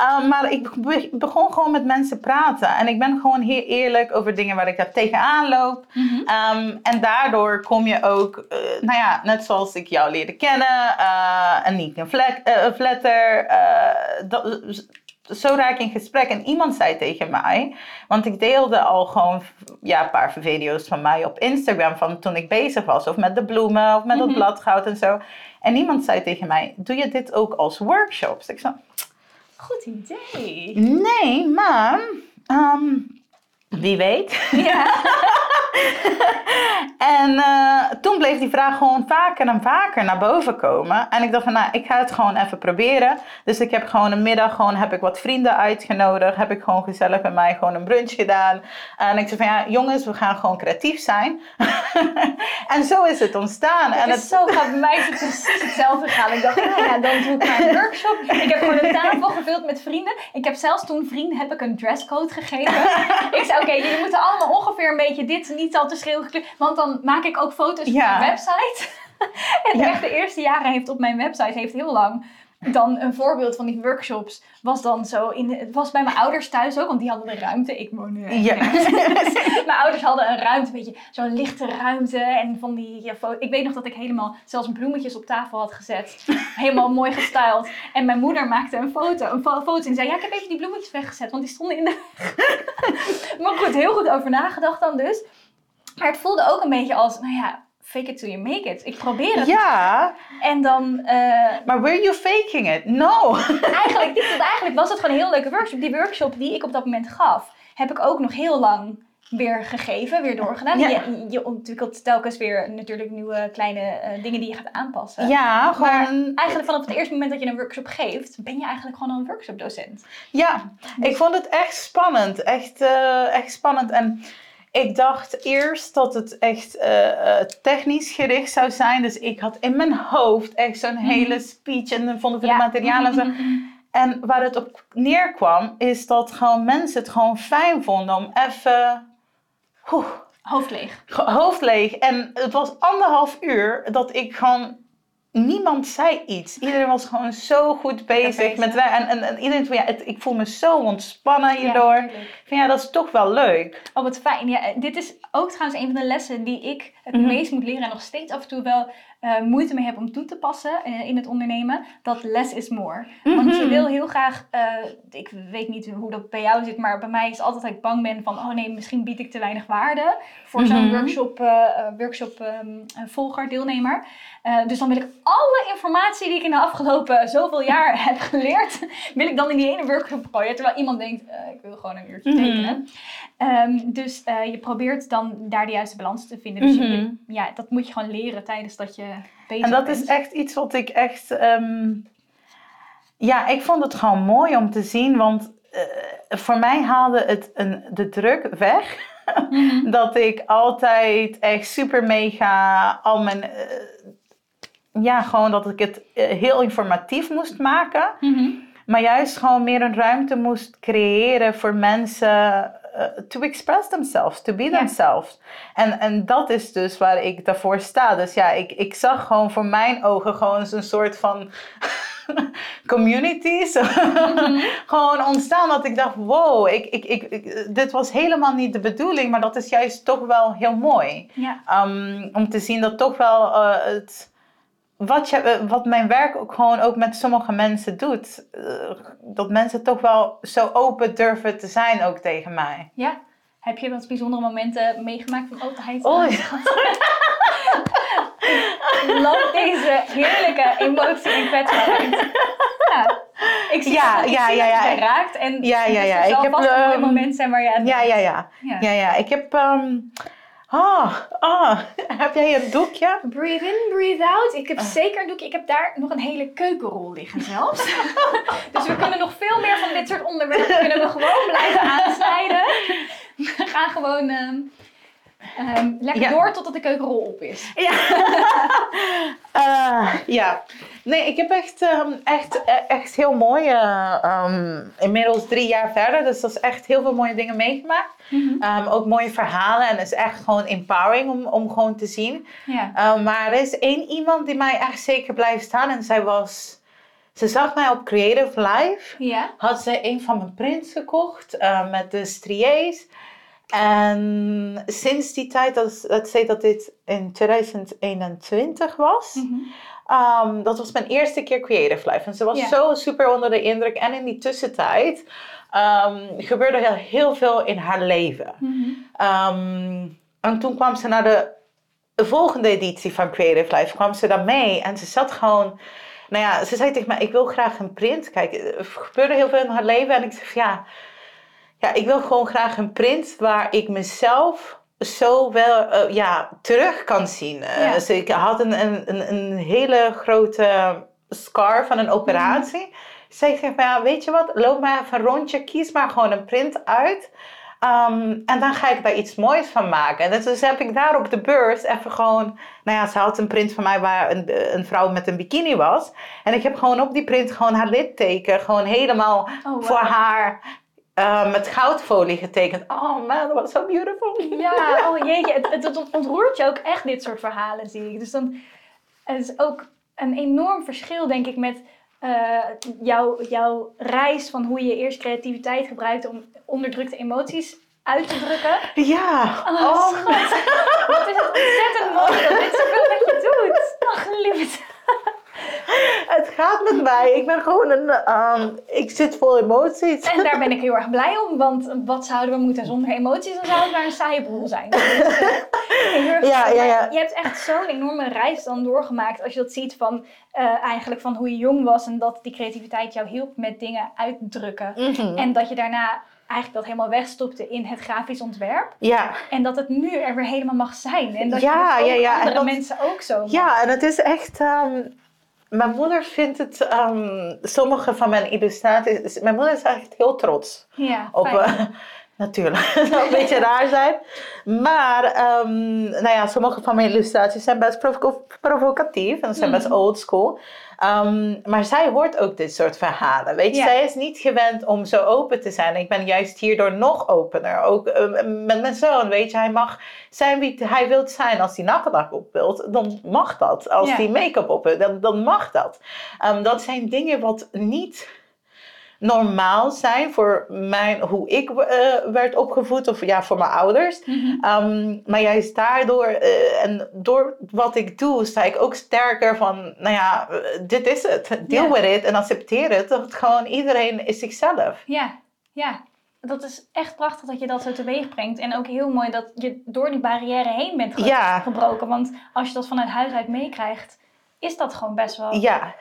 [SPEAKER 2] Uh, maar ik be- begon gewoon met mensen praten. En ik ben gewoon heel eerlijk over dingen waar ik tegenaan loop.
[SPEAKER 1] Mhm.
[SPEAKER 2] Um, en daardoor kom je ook, eh, nou ja, net zoals ik jou leerde kennen, uh, en niet een vlek, eh, een flatter. eh, dat- zo raak ik in gesprek. En iemand zei tegen mij, want ik deelde al gewoon ja, een paar video's van mij op Instagram van toen ik bezig was. Of met de bloemen, of met dat
[SPEAKER 1] Mhm.
[SPEAKER 2] bladgoud en zo. En iemand zei tegen mij, doe je dit ook als workshops? Ik zei,
[SPEAKER 1] Goed idee.
[SPEAKER 2] Nee, maar ehm, wie weet.
[SPEAKER 1] Ja.
[SPEAKER 2] Toen bleef die vraag gewoon vaker en vaker naar boven komen. En ik dacht van, nou, ik ga het gewoon even proberen. Dus ik heb gewoon een middag, gewoon heb ik wat vrienden uitgenodigd. Heb ik gewoon gezellig bij mij gewoon een brunch gedaan. En ik zei van, ja, jongens, we gaan gewoon creatief zijn. en zo is het ontstaan.
[SPEAKER 1] En het zo gaat bij mij precies hetzelfde gegaan. Ik dacht, nou ja, dan doe ik een workshop. Ik heb gewoon een tafel gevuld met vrienden. Ik heb zelfs toen vrienden heb ik een dresscode gegeven. Ik zei, oké, jullie moeten allemaal ongeveer een beetje dit, niet al te schreeuwen. Want dan maak ik ook foto's
[SPEAKER 2] Ja.
[SPEAKER 1] Website. en echt de eerste jaren heeft op mijn website, heeft heel lang... Dan een voorbeeld van die workshops was dan zo in. Het was bij mijn ouders thuis ook, want die hadden een ruimte. Ik woon nu.
[SPEAKER 2] Ja.
[SPEAKER 1] mijn ouders hadden een ruimte, een beetje zo'n lichte ruimte. En van die ja, Ik weet nog dat ik helemaal zelfs bloemetjes op tafel had gezet. Helemaal mooi gestyled. En mijn moeder maakte een foto, een fo- foto en zei: Ja, ik heb even die bloemetjes weggezet, want die stonden in de. maar goed, heel goed over nagedacht dan dus. Maar het voelde ook een beetje als: Nou ja, fake it till you make it. Ik probeer het.
[SPEAKER 2] ja,
[SPEAKER 1] En dan. eh,
[SPEAKER 2] maar were you faking it? No.
[SPEAKER 1] eigenlijk, eigenlijk was het gewoon een heel leuke workshop. Die workshop die ik op dat moment gaf, heb ik ook nog heel lang weer gegeven, weer doorgedaan.
[SPEAKER 2] Ja.
[SPEAKER 1] Je, je ontwikkelt telkens weer natuurlijk nieuwe kleine eh, dingen die je gaat aanpassen.
[SPEAKER 2] Ja,
[SPEAKER 1] Maar
[SPEAKER 2] gewoon...
[SPEAKER 1] eigenlijk vanaf het eerste moment dat je een workshop geeft, ben je eigenlijk gewoon een workshopdocent.
[SPEAKER 2] Ja, ik vond het echt spannend. Echt, eh, echt spannend. En ik dacht eerst dat het echt eh, eh, technisch gericht zou zijn. Dus ik had in mijn hoofd echt zo'n hele speech en dan vond ik de materialen en zo. En waar het op neerkwam, is dat gewoon mensen het gewoon fijn vonden om even oeh,
[SPEAKER 1] Hoofd leeg.
[SPEAKER 2] hoofd leeg. En het was anderhalf uur dat ik gewoon. Niemand zei iets. Iedereen was gewoon zo goed bezig
[SPEAKER 1] bezig.
[SPEAKER 2] met wij. En, en, en iedereen van ja, het, ik voel me zo ontspannen hierdoor.
[SPEAKER 1] Ja.
[SPEAKER 2] Van ja, dat is toch wel leuk.
[SPEAKER 1] Oh, wat fijn. Ja, dit is ook trouwens een van de lessen die ik het
[SPEAKER 2] Mhm.
[SPEAKER 1] meest moet leren en nog steeds af en toe wel eh, moeite mee heb om toe te passen eh, in het ondernemen. Dat less is more. Want je
[SPEAKER 2] Mhm.
[SPEAKER 1] wil heel graag, eh, ik weet niet hoe dat bij jou zit, maar bij mij is altijd dat ik bang ben van, oh nee, misschien bied ik te weinig waarde voor zo'n
[SPEAKER 2] Mhm.
[SPEAKER 1] workshop, eh, eh, workshop eh, volger, deelnemer. Eh, dus dan wil ik alle informatie die ik in de afgelopen zoveel jaar heb geleerd, wil ik dan in die ene workshop gooien. Terwijl iemand denkt, eh, ik wil gewoon een uurtje
[SPEAKER 2] Mhm.
[SPEAKER 1] Ehm, dus eh, je probeert dan daar de juiste balans te vinden. Dus je-
[SPEAKER 2] Mhm.
[SPEAKER 1] je- ja, dat moet je gewoon leren tijdens dat je bezig
[SPEAKER 2] En dat
[SPEAKER 1] bent.
[SPEAKER 2] is echt iets wat ik echt. ehm, ja, ik vond het gewoon mooi om te zien. Want eh, voor mij haalde het een, de druk weg.
[SPEAKER 1] Mhm.
[SPEAKER 2] dat ik altijd echt super mega al mijn. eh, ja, gewoon dat ik het heel informatief moest maken. Maar juist gewoon meer een ruimte moest creëren voor mensen eh, to express themselves, to be
[SPEAKER 1] Ja.
[SPEAKER 2] themselves. En, en dat is dus waar ik daarvoor sta. Dus ja, ik, ik zag gewoon voor mijn ogen gewoon zo'n soort van communities
[SPEAKER 1] Mhm.
[SPEAKER 2] gewoon ontstaan. Dat ik dacht, wow, ik, ik, ik, ik- dit was helemaal niet de bedoeling, maar dat is juist toch wel heel mooi.
[SPEAKER 1] Ja.
[SPEAKER 2] Um, om te zien dat toch wel eh, het wat, je, eh, wat mijn werk ook gewoon ook met sommige mensen doet. eh, dat mensen toch wel zo open durven te zijn ook tegen mij.
[SPEAKER 1] Ja. Heb je wat bijzondere momenten meegemaakt van openheid?
[SPEAKER 2] Oh,
[SPEAKER 1] Love deze heerlijke emotie en kwetsbaarheid. Ja. Ik zie
[SPEAKER 2] Ja,
[SPEAKER 1] dat, ik
[SPEAKER 2] ja, ja, ja.
[SPEAKER 1] je raakt. En
[SPEAKER 2] Ja, ja, ja. Ik heb,
[SPEAKER 1] een mooi
[SPEAKER 2] ehm,
[SPEAKER 1] moment zijn waar je aan
[SPEAKER 2] Ja, ja, ja.
[SPEAKER 1] Ja.
[SPEAKER 2] Ja, ja. Ik heb... ehm, ah, ah, heb jij een doekje?
[SPEAKER 1] Breathe in, breathe out. Ik heb zeker een doekje. Ik heb daar nog een hele keukenrol liggen zelfs. dus we kunnen nog veel meer van dit soort onderwerpen kunnen we gewoon blijven aansnijden. We gaan gewoon ehm, ehm, lekker
[SPEAKER 2] Ja.
[SPEAKER 1] door totdat de keukenrol op is.
[SPEAKER 2] Ja. Eh, ja. Nee, ik heb echt, ehm, echt, eh, echt heel mooie, ehm, inmiddels drie jaar verder, dus dat is echt heel veel mooie dingen meegemaakt. Ehm, ook mooie verhalen en het is echt gewoon empowering om, om gewoon te zien.
[SPEAKER 1] Ja.
[SPEAKER 2] Maar er is één iemand die mij echt zeker blijft staan en zij was, ze zag mij op Creative Life.
[SPEAKER 1] Ja.
[SPEAKER 2] Had zij een van mijn prints gekocht eh, met de striés. En sinds die tijd, dat, dat zei dat dit in 2021 was.
[SPEAKER 1] Mhm.
[SPEAKER 2] Ehm, dat was mijn eerste keer Creative Life. En ze was zo super onder de indruk. En in die tussentijd ehm, gebeurde heel, heel veel in haar leven.
[SPEAKER 1] Mhm.
[SPEAKER 2] Ehm, en toen kwam ze naar de, de volgende editie van Creative Life. Kwam ze daar mee. En ze zat gewoon... Nou ja, ze zei tegen mij, ik wil graag een print. Kijk, er gebeurde heel veel in haar leven. En ik van, ja... Ja, ik wil gewoon graag een print waar ik mezelf zo wel eh, ja, terug kan zien. Eh,
[SPEAKER 1] Ja.
[SPEAKER 2] dus ik had een, een, een, hele grote scar van een operatie. Zei ik tegen mij, ja, weet je wat, loop maar even een rondje, kies maar gewoon een print uit. Ehm, en dan ga ik daar iets moois van maken. En dus heb ik daar op de beurs even gewoon... Nou ja, ze had een print van mij waar een, een vrouw met een bikini was. En ik heb gewoon op die print gewoon haar litteken gewoon helemaal
[SPEAKER 1] Oh, wow.
[SPEAKER 2] voor haar eh, met goudfolie getekend. Oh man, was so beautiful.
[SPEAKER 1] Ja, oh jeetje. Het, het, het ontroert je ook echt, dit soort verhalen, zie ik. Dus dan het is ook een enorm verschil, denk ik, met eh, jouw, jouw reis van hoe je eerst creativiteit gebruikt om onderdrukte emoties uit te drukken.
[SPEAKER 2] Ja.
[SPEAKER 1] Oh,
[SPEAKER 2] Oh,
[SPEAKER 1] schat. Wat is het ontzettend mooi dat dit zoveel met je doet. Ach, liefde.
[SPEAKER 2] het gaat met mij. Ik ben gewoon een... ehm, ik zit vol emoties.
[SPEAKER 1] En daar ben ik heel erg blij om, want wat zouden we moeten zonder emoties? Dan zou het maar een saaie boel zijn. Dus, eh,
[SPEAKER 2] Ja, ja, ja.
[SPEAKER 1] Je hebt echt zo'n enorme reis dan doorgemaakt als je dat ziet van eh, eigenlijk van hoe je jong was en dat die creativiteit jou hielp met dingen uitdrukken.
[SPEAKER 2] Mhm.
[SPEAKER 1] En dat je daarna eigenlijk dat helemaal wegstopte in het grafisch ontwerp.
[SPEAKER 2] Ja.
[SPEAKER 1] En dat het nu er weer helemaal mag zijn. En dat
[SPEAKER 2] Ja,
[SPEAKER 1] je
[SPEAKER 2] ja, ja.
[SPEAKER 1] Andere
[SPEAKER 2] dat-
[SPEAKER 1] mensen ook zo mag.
[SPEAKER 2] Ja, en het is echt. ehm, mijn moeder vindt het. ehm, sommige van mijn illustraties. Mijn moeder is echt heel trots
[SPEAKER 1] Ja,
[SPEAKER 2] op. eh, natuurlijk, het zou een beetje raar zijn. Maar, ehm, nou ja, sommige van mijn illustraties zijn best provo- provocatief en zijn best
[SPEAKER 1] Mhm.
[SPEAKER 2] old school. Ehm, maar zij hoort ook dit soort verhalen. Weet je,
[SPEAKER 1] Ja.
[SPEAKER 2] zij is niet gewend om zo open te zijn. Ik ben juist hierdoor nog opener. Ook eh, met mijn zoon, weet je, hij mag zijn wie hij wil zijn. Als hij nagedacht op wilt, dan mag dat. Als
[SPEAKER 1] Ja.
[SPEAKER 2] hij make-up op wil, dan, dan mag dat. Dat zijn dingen wat niet normaal zijn voor mijn, hoe ik eh, werd opgevoed of ja, voor mijn ouders.
[SPEAKER 1] Mhm.
[SPEAKER 2] Ehm, maar juist daardoor eh, en door wat ik doe, sta ik ook sterker van, nou ja, dit is het. Deal
[SPEAKER 1] Ja.
[SPEAKER 2] with it en accepteer het. Dat gewoon iedereen is zichzelf.
[SPEAKER 1] Ja, ja. Dat is echt prachtig dat je dat zo teweeg brengt. En ook heel mooi dat je door die barrière heen bent ge-
[SPEAKER 2] Ja.
[SPEAKER 1] gebroken. Want als je dat vanuit huis uit meekrijgt, is dat gewoon best wel...
[SPEAKER 2] Ja,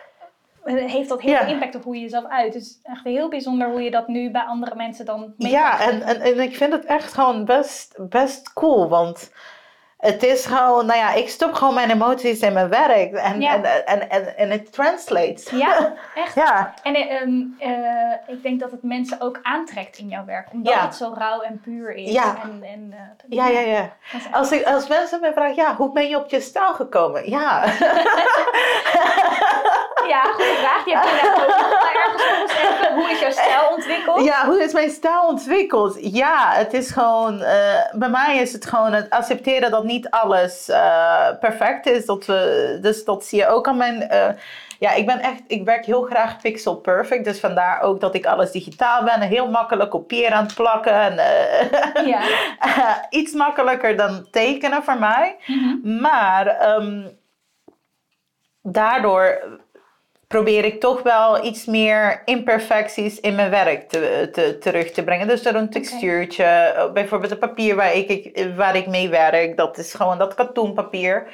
[SPEAKER 1] Heeft dat heel
[SPEAKER 2] Ja.
[SPEAKER 1] veel impact op hoe je jezelf uit. Dus echt heel bijzonder hoe je dat nu bij andere mensen dan mee
[SPEAKER 2] ja
[SPEAKER 1] kan
[SPEAKER 2] en, en, en ik vind het echt gewoon best, best cool, want het is gewoon, nou ja, ik stop gewoon mijn emoties in mijn werk en,
[SPEAKER 1] Ja.
[SPEAKER 2] en, en, en, het translates.
[SPEAKER 1] Ja, echt.
[SPEAKER 2] Ja,
[SPEAKER 1] En eh, ehm, eh, ik denk dat het mensen ook aantrekt in jouw werk. Omdat
[SPEAKER 2] Ja.
[SPEAKER 1] het zo rauw en puur is.
[SPEAKER 2] Ja.
[SPEAKER 1] En, en, eh,
[SPEAKER 2] ja, ja, ja. Als, ik, als mensen me vragen, ja, hoe ben je op je stijl gekomen? Ja,
[SPEAKER 1] Ja, goede vraag. Je ook nog ergens. Hoe is jouw stijl ontwikkeld?
[SPEAKER 2] ja, hoe is mijn stijl ontwikkeld? Ja, het is gewoon, eh, bij mij is het gewoon het accepteren dat niet alles eh, perfect is. Dat we, dus dat zie je ook aan mijn, eh, ja, ik ben echt, ik werk heel graag pixel perfect. Dus vandaar ook dat ik alles digitaal ben en heel makkelijk kopiëren aan het plakken. En, eh,
[SPEAKER 1] Ja.
[SPEAKER 2] iets makkelijker dan tekenen voor mij.
[SPEAKER 1] Mhm.
[SPEAKER 2] Maar ehm, daardoor probeer ik toch wel iets meer imperfecties in mijn werk te, te, terug te brengen. Dus door een textuurtje, eh, bijvoorbeeld het papier waar ik, waar ik mee werk, dat is gewoon dat katoenpapier.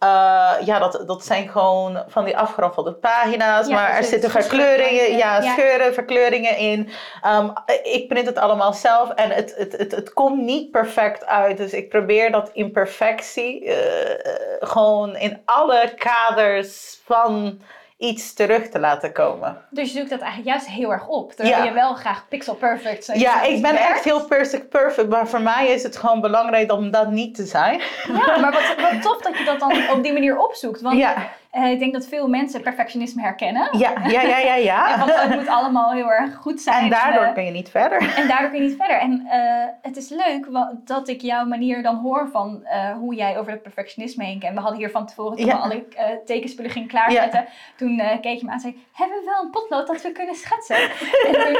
[SPEAKER 2] Eh, ja, dat, dat zijn gewoon van die afgeraffelde pagina's,
[SPEAKER 1] Ja,
[SPEAKER 2] maar er
[SPEAKER 1] dus
[SPEAKER 2] zitten verkleuringen, ja, scheuren, verkleuringen in. Ehm, ik print het allemaal zelf en het, het, het, het komt niet perfect uit. Dus ik probeer dat imperfectie eh, gewoon in alle kaders van iets terug te laten komen.
[SPEAKER 1] Dus je zoekt dat eigenlijk juist heel erg op. Terwijl
[SPEAKER 2] Ja.
[SPEAKER 1] je wel graag pixel perfect
[SPEAKER 2] Ja, ik ben
[SPEAKER 1] werkt.
[SPEAKER 2] echt heel perfect, perfect, maar voor mij is het gewoon belangrijk om dat niet te zijn.
[SPEAKER 1] Ja, maar wat, wat tof dat je dat dan op die manier opzoekt. Want
[SPEAKER 2] Ja,
[SPEAKER 1] eh, ik denk dat veel mensen perfectionisme herkennen.
[SPEAKER 2] ja, ja, ja, ja.
[SPEAKER 1] En
[SPEAKER 2] ja.
[SPEAKER 1] want het moet allemaal heel erg goed zijn.
[SPEAKER 2] En daardoor
[SPEAKER 1] eh,
[SPEAKER 2] kun je niet verder.
[SPEAKER 1] En daardoor kun je niet verder. En eh, het is leuk dat ik jouw manier dan hoor van eh, hoe jij over het perfectionisme heen kent. We hadden hier van tevoren, toen
[SPEAKER 2] Ja.
[SPEAKER 1] we alle tekenspullen gingen klaarzetten, toen keek je me aan en zei, hebben we wel een potlood dat we kunnen schetsen? en toen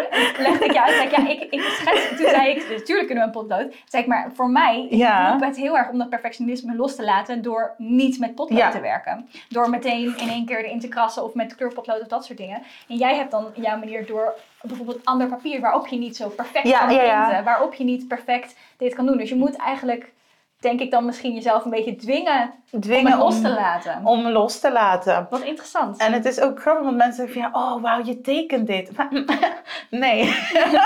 [SPEAKER 1] legde ik je uit, zei ik, ja, ik, ik schets. Toen zei ik, natuurlijk kunnen we een potlood. Toen zei ik, maar voor mij
[SPEAKER 2] Ja.
[SPEAKER 1] het heel erg om dat perfectionisme los te laten door niet met potlood
[SPEAKER 2] Ja.
[SPEAKER 1] te werken. Door meteen in één keer erin te krassen of met kleurpotlood of dat soort dingen. En jij hebt dan jouw manier door bijvoorbeeld ander papier waarop je niet zo perfect
[SPEAKER 2] Ja,
[SPEAKER 1] kan
[SPEAKER 2] ja, ja.
[SPEAKER 1] printen, waarop je niet perfect dit kan doen. Dus je moet eigenlijk, denk ik dan misschien jezelf een beetje dwingen, om
[SPEAKER 2] Dwingen
[SPEAKER 1] het los
[SPEAKER 2] om,
[SPEAKER 1] te laten.
[SPEAKER 2] om los te laten.
[SPEAKER 1] Wat interessant.
[SPEAKER 2] En het is ook grappig, want mensen zeggen van ja, oh wauw, je tekent dit. Maar, nee.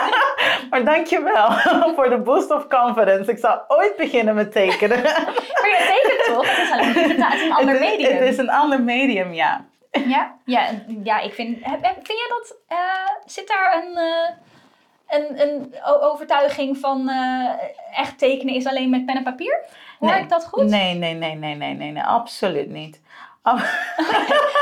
[SPEAKER 2] maar dankjewel voor de boost of confidence. Ik zal ooit beginnen met tekenen.
[SPEAKER 1] Maar je tekent toch? Het is alleen digitaal, het is een ander
[SPEAKER 2] het, is,
[SPEAKER 1] medium.
[SPEAKER 2] het is een ander medium, ja.
[SPEAKER 1] Ja, ja, ja, ik vind. Vind jij dat. eh, zit daar een, eh, een, een overtuiging van. eh, echt tekenen is alleen met pen en papier? Hoor
[SPEAKER 2] Nee.
[SPEAKER 1] ik dat goed?
[SPEAKER 2] Nee, nee, nee, nee, nee, nee, nee, absoluut niet.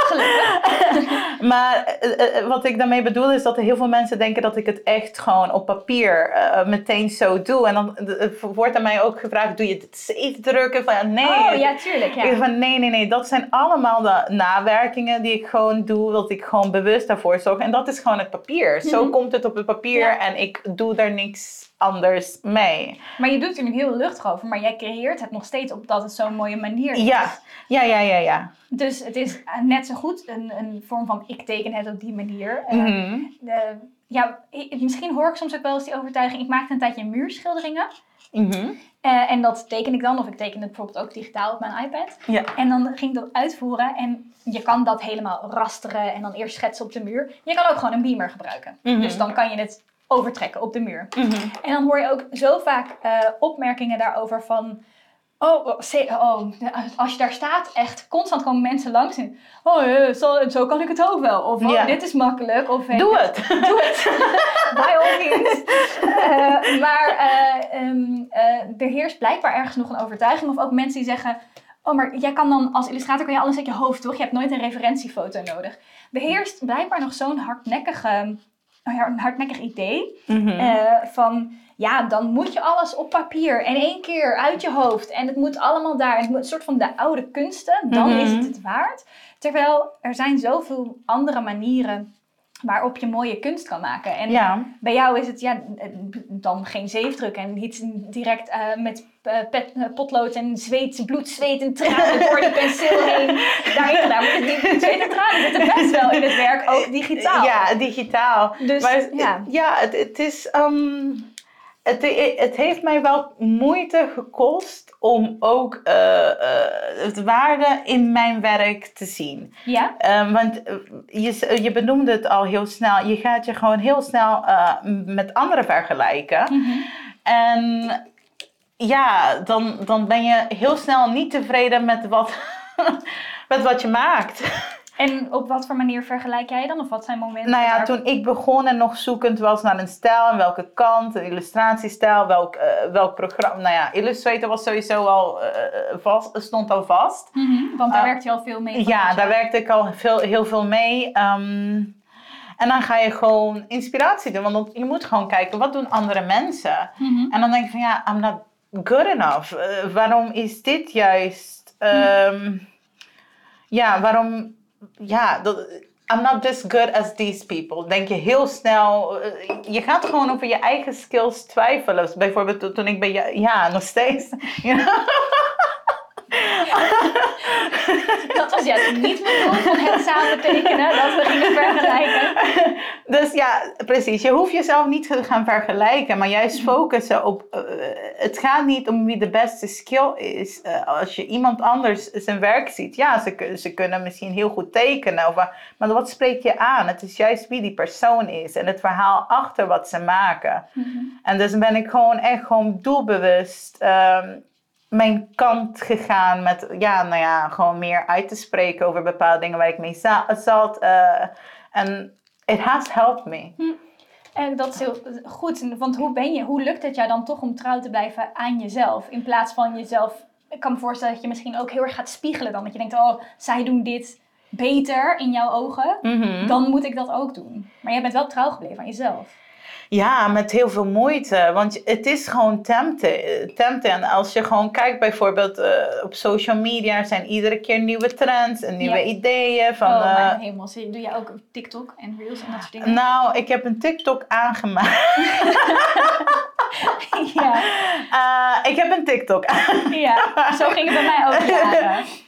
[SPEAKER 1] Gelukkig.
[SPEAKER 2] maar eh, eh, wat ik daarmee bedoel is dat er heel veel mensen denken dat ik het echt gewoon op papier eh, meteen zo doe. En dan eh, wordt aan mij ook gevraagd, doe je het safe drukken? Van ja, nee.
[SPEAKER 1] Oh ja, tuurlijk. Ja.
[SPEAKER 2] van nee, nee, nee, dat zijn allemaal de nawerkingen die ik gewoon doe, dat ik gewoon bewust daarvoor zorg. En dat is gewoon het papier. Zo
[SPEAKER 1] Mhm.
[SPEAKER 2] komt het op het papier
[SPEAKER 1] Ja.
[SPEAKER 2] en ik doe daar niks anders mee.
[SPEAKER 1] Maar je doet er nu heel luchtig over, maar jij creëert het nog steeds op dat het zo'n mooie manier is.
[SPEAKER 2] Ja, ja, ja, ja, ja.
[SPEAKER 1] Dus het is eh, net zo goed een, een vorm van ik teken het op die manier. Eh,
[SPEAKER 2] Mhm.
[SPEAKER 1] de- ja, misschien hoor ik soms ook wel eens die overtuiging. Ik maakte een tijdje muurschilderingen.
[SPEAKER 2] Mhm.
[SPEAKER 1] Eh, en dat teken ik dan, of ik teken het bijvoorbeeld ook digitaal op mijn iPad.
[SPEAKER 2] Ja.
[SPEAKER 1] En dan ging ik dat uitvoeren en je kan dat helemaal rasteren en dan eerst schetsen op de muur. Je kan ook gewoon een beamer gebruiken.
[SPEAKER 2] Mhm.
[SPEAKER 1] Dus dan kan je het overtrekken op de muur.
[SPEAKER 2] Mhm.
[SPEAKER 1] En dan hoor je ook zo vaak eh, opmerkingen daarover van... Oh, oh, oh, als je daar staat, echt constant komen mensen langs en... Oh, eh, zo, zo kan ik het ook wel. Of oh, dit is makkelijk. Of, eh,
[SPEAKER 2] Doe het.
[SPEAKER 1] Doe het. By all means. Maar eh, er heerst blijkbaar ergens nog een overtuiging. Of ook mensen die zeggen... Oh, maar jij kan dan als illustrator kan je alles uit je hoofd, toch? Je hebt nooit een referentiefoto nodig. Er heerst blijkbaar nog zo'n hardnekkige, een hardnekkig idee
[SPEAKER 2] Mhm.
[SPEAKER 1] eh, van... Ja, dan moet je alles op papier en één keer uit je hoofd. En het moet allemaal daar. Het moet een soort van de oude kunsten. Dan
[SPEAKER 2] Mhm.
[SPEAKER 1] is het het waard. Terwijl er zijn zoveel andere manieren waarop je mooie kunst kan maken. En
[SPEAKER 2] ja.
[SPEAKER 1] bij jou is het ja, dan geen zeefdruk en niet direct eh, met eh, pet, eh, potlood en zweet, bloed, zweet en tranen door die penseel heen daarin gedaan. Maar die bloed, zweet en tranen zitten best wel in het werk, ook digitaal.
[SPEAKER 2] Ja, digitaal.
[SPEAKER 1] Dus
[SPEAKER 2] maar
[SPEAKER 1] ja.
[SPEAKER 2] ja, het, het is. ehm, het, het heeft mij wel moeite gekost om ook eh, eh, het waarde in mijn werk te zien.
[SPEAKER 1] Ja?
[SPEAKER 2] Ehm, want eh, je, je benoemde het al heel snel. Je gaat je gewoon heel snel met anderen vergelijken.
[SPEAKER 1] Mhm.
[SPEAKER 2] En ja, dan, dan ben je heel snel niet tevreden met wat, met wat je maakt.
[SPEAKER 1] En op wat voor manier vergelijk jij dan? Of wat zijn momenten?
[SPEAKER 2] Nou ja,
[SPEAKER 1] waar-
[SPEAKER 2] toen ik begon en nog zoekend was naar een stijl en welke kant, een illustratiestijl, welk, eh, welk programma. Nou ja, Illustrator was sowieso al eh, vast, stond al vast.
[SPEAKER 1] Mhm, Want daar
[SPEAKER 2] Ah,
[SPEAKER 1] werkt je al veel mee.
[SPEAKER 2] Ja, daar werkte ik al veel, heel veel mee. Ehm, en dan ga je gewoon inspiratie doen, want je moet gewoon kijken, wat doen andere mensen?
[SPEAKER 1] Mhm.
[SPEAKER 2] En dan denk ik van ja, I'm not good enough. Eh, waarom is dit juist? ehm, Ja, waarom? Ja, dat, I'm not this good as these people. Denk je heel snel. eh, je gaat gewoon over je eigen skills twijfelen. Bijvoorbeeld to- toen ik bij ja, nog steeds. Ja.
[SPEAKER 1] Dat was juist niet mijn doel van het samen tekenen, dat we gingen vergelijken.
[SPEAKER 2] Dus ja, precies. Je hoeft jezelf niet te gaan vergelijken, maar juist focussen op. eh, het gaat niet om wie de beste skill is. Eh, als je iemand anders zijn werk ziet, ja, ze, ze kunnen misschien heel goed tekenen, of, maar wat spreekt je aan? Het is juist wie die persoon is en het verhaal achter wat ze maken. En dus ben ik gewoon echt gewoon doelbewust ehm, mijn kant gegaan met, ja, nou ja, gewoon meer uit te spreken over bepaalde dingen waar ik mee za- zat. eh, En it has helped me.
[SPEAKER 1] En dat is heel goed, want hoe ben je, hoe lukt het jou dan toch om trouw te blijven aan jezelf? In plaats van jezelf, ik kan me voorstellen dat je misschien ook heel erg gaat spiegelen dan. Dat je denkt, oh, zij doen dit beter in jouw ogen,
[SPEAKER 2] Mhm.
[SPEAKER 1] dan moet ik dat ook doen. Maar jij bent wel trouw gebleven aan jezelf.
[SPEAKER 2] Ja, met heel veel moeite. Want het is gewoon tempting. En als je gewoon kijkt bijvoorbeeld eh, op social media, zijn iedere keer nieuwe trends en nieuwe
[SPEAKER 1] Ja.
[SPEAKER 2] ideeën. Van,
[SPEAKER 1] oh
[SPEAKER 2] eh,
[SPEAKER 1] mijn hemel, zie- doe jij ook TikTok en Reels en dat soort dingen?
[SPEAKER 2] nou, ik heb een TikTok aangemaakt.
[SPEAKER 1] ja,
[SPEAKER 2] Eh, ik heb een TikTok
[SPEAKER 1] ja, zo ging het bij mij ook jaren.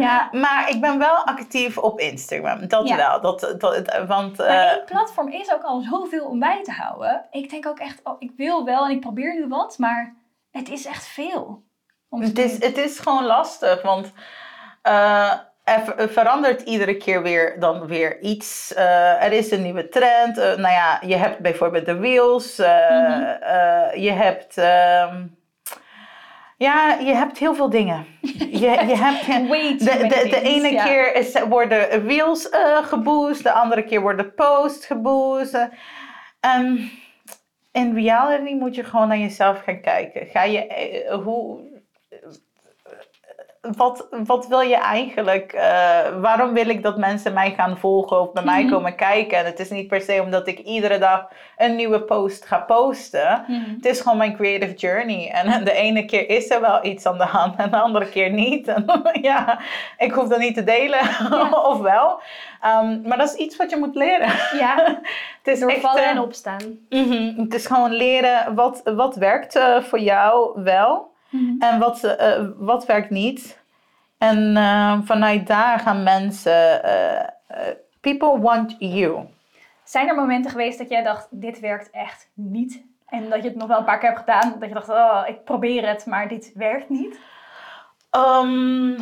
[SPEAKER 1] Ja,
[SPEAKER 2] Maar ik ben wel actief op Instagram. Dat
[SPEAKER 1] Ja.
[SPEAKER 2] wel. Dat, dat, want,
[SPEAKER 1] maar
[SPEAKER 2] eh,
[SPEAKER 1] één platform is ook al zoveel om bij te houden. Ik denk ook echt, oh, ik wil wel en ik probeer nu wat, maar het is echt veel.
[SPEAKER 2] Het, is, het is gewoon lastig. Want eh, er ver- verandert iedere keer weer, dan weer iets. Eh, er is een nieuwe trend. Eh, nou ja, je hebt bijvoorbeeld de reels. eh,
[SPEAKER 1] Mhm.
[SPEAKER 2] je hebt... ehm, ja, je hebt heel veel dingen. Je, je hebt... De, de, de ene keer is, worden eh geboost, de andere keer worden posts geboost. En in reality moet je gewoon naar jezelf gaan kijken. Ga je, hoe, wat, wat wil je eigenlijk? eh, waarom wil ik dat mensen mij gaan volgen of bij mij
[SPEAKER 1] Mhm.
[SPEAKER 2] komen kijken? En het is niet per se omdat ik iedere dag een nieuwe post ga posten.
[SPEAKER 1] Mhm.
[SPEAKER 2] Het is gewoon mijn creative journey. En de ene keer is er wel iets aan de hand en de andere keer niet. En ja, ik hoef dat niet te delen.
[SPEAKER 1] Ja.
[SPEAKER 2] of wel. Ehm, maar dat is iets wat je moet leren.
[SPEAKER 1] Ja,
[SPEAKER 2] Het is
[SPEAKER 1] door
[SPEAKER 2] echt,
[SPEAKER 1] vallen
[SPEAKER 2] eh,
[SPEAKER 1] en opstaan.
[SPEAKER 2] mhm, Het is gewoon leren wat, wat werkt eh, voor jou wel. En wat, wat werkt niet. En eh, vanuit daar gaan mensen... eh, eh, people want you.
[SPEAKER 1] Zijn er momenten geweest dat jij dacht, dit werkt echt niet? En dat je het nog wel een paar keer hebt gedaan, dat je dacht, oh, ik probeer het, maar dit werkt niet?
[SPEAKER 2] Ehm,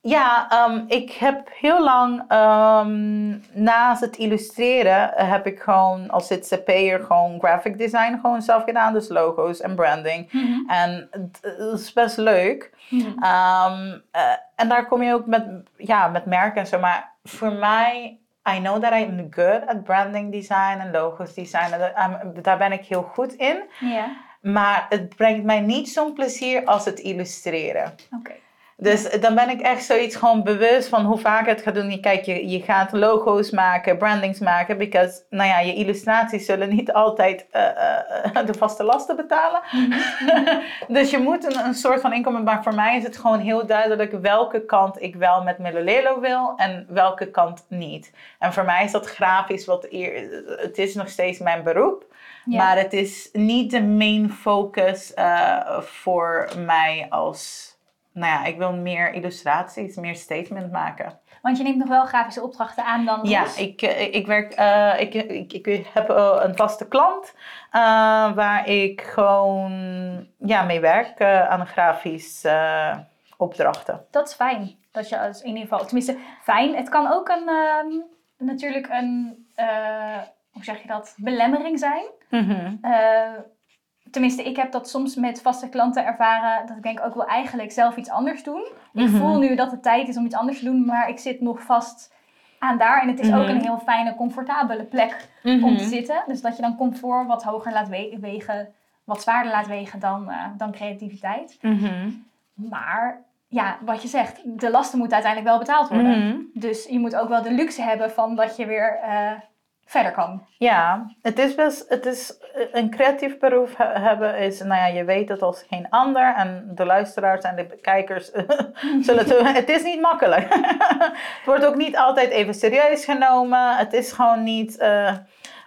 [SPEAKER 2] ja, ehm, ik heb heel lang ehm, naast het illustreren eh, heb ik gewoon als ZZP'er gewoon graphic design gewoon zelf gedaan. Dus logo's en branding. En het het is best leuk.
[SPEAKER 1] Mhm.
[SPEAKER 2] Ehm, eh, en daar kom je ook met, ja, met merken en zo. Maar voor mij, I know that I'm good at branding design en logos design. En dat- daar ben ik heel goed in. Maar het brengt mij niet zo'n plezier als het illustreren.
[SPEAKER 1] oké.
[SPEAKER 2] Dus dan ben ik echt zoiets gewoon bewust van hoe vaak het ga doen. Je, kijk, je, je gaat logo's maken, brandings maken. Because, nou ja, je illustraties zullen niet altijd eh, eh, de vaste lasten betalen. dus je moet een, een soort van inkomen. Maar voor mij is het gewoon heel duidelijk welke kant ik wel met Melolelo wil en welke kant niet. En voor mij is dat grafisch wat eer, het is nog steeds mijn beroep. Maar het is niet de main focus eh, voor mij als... Nou ja, ik wil meer illustraties, meer statement maken.
[SPEAKER 1] Want je neemt nog wel grafische opdrachten aan dan
[SPEAKER 2] Ja,
[SPEAKER 1] los?
[SPEAKER 2] ik, eh, ik werk, eh, ik, ik, ik heb eh, een vaste klant waar ik gewoon ja, mee werk aan grafisch eh, opdrachten.
[SPEAKER 1] Dat is fijn. Dat je als in ieder geval, tenminste fijn. Het kan ook een, ehm, natuurlijk een, hoe zeg je dat, belemmering zijn.
[SPEAKER 2] Mhm.
[SPEAKER 1] Tenminste, ik heb dat soms met vaste klanten ervaren. Dat ik denk, ook wil eigenlijk zelf iets anders doen. Ik
[SPEAKER 2] Mhm.
[SPEAKER 1] voel nu dat het tijd is om iets anders te doen, maar ik zit nog vast aan daar. En het is ook
[SPEAKER 2] Mhm.
[SPEAKER 1] een heel fijne, comfortabele plek om te
[SPEAKER 2] Mhm.
[SPEAKER 1] zitten. Dus dat je dan comfort wat hoger laat we- wegen, wat zwaarder laat wegen dan, eh, dan creativiteit. Maar ja, wat je zegt, de lasten moeten uiteindelijk wel betaald worden. Dus je moet ook wel de luxe hebben van dat je weer eh, verder kan.
[SPEAKER 2] Ja, het is best, het is eh, een creatief beroep he- hebben is, nou ja, je weet het als geen ander en de luisteraars en de kijkers zullen het, het is niet makkelijk. het wordt ook niet altijd even serieus genomen. Het is gewoon niet, eh,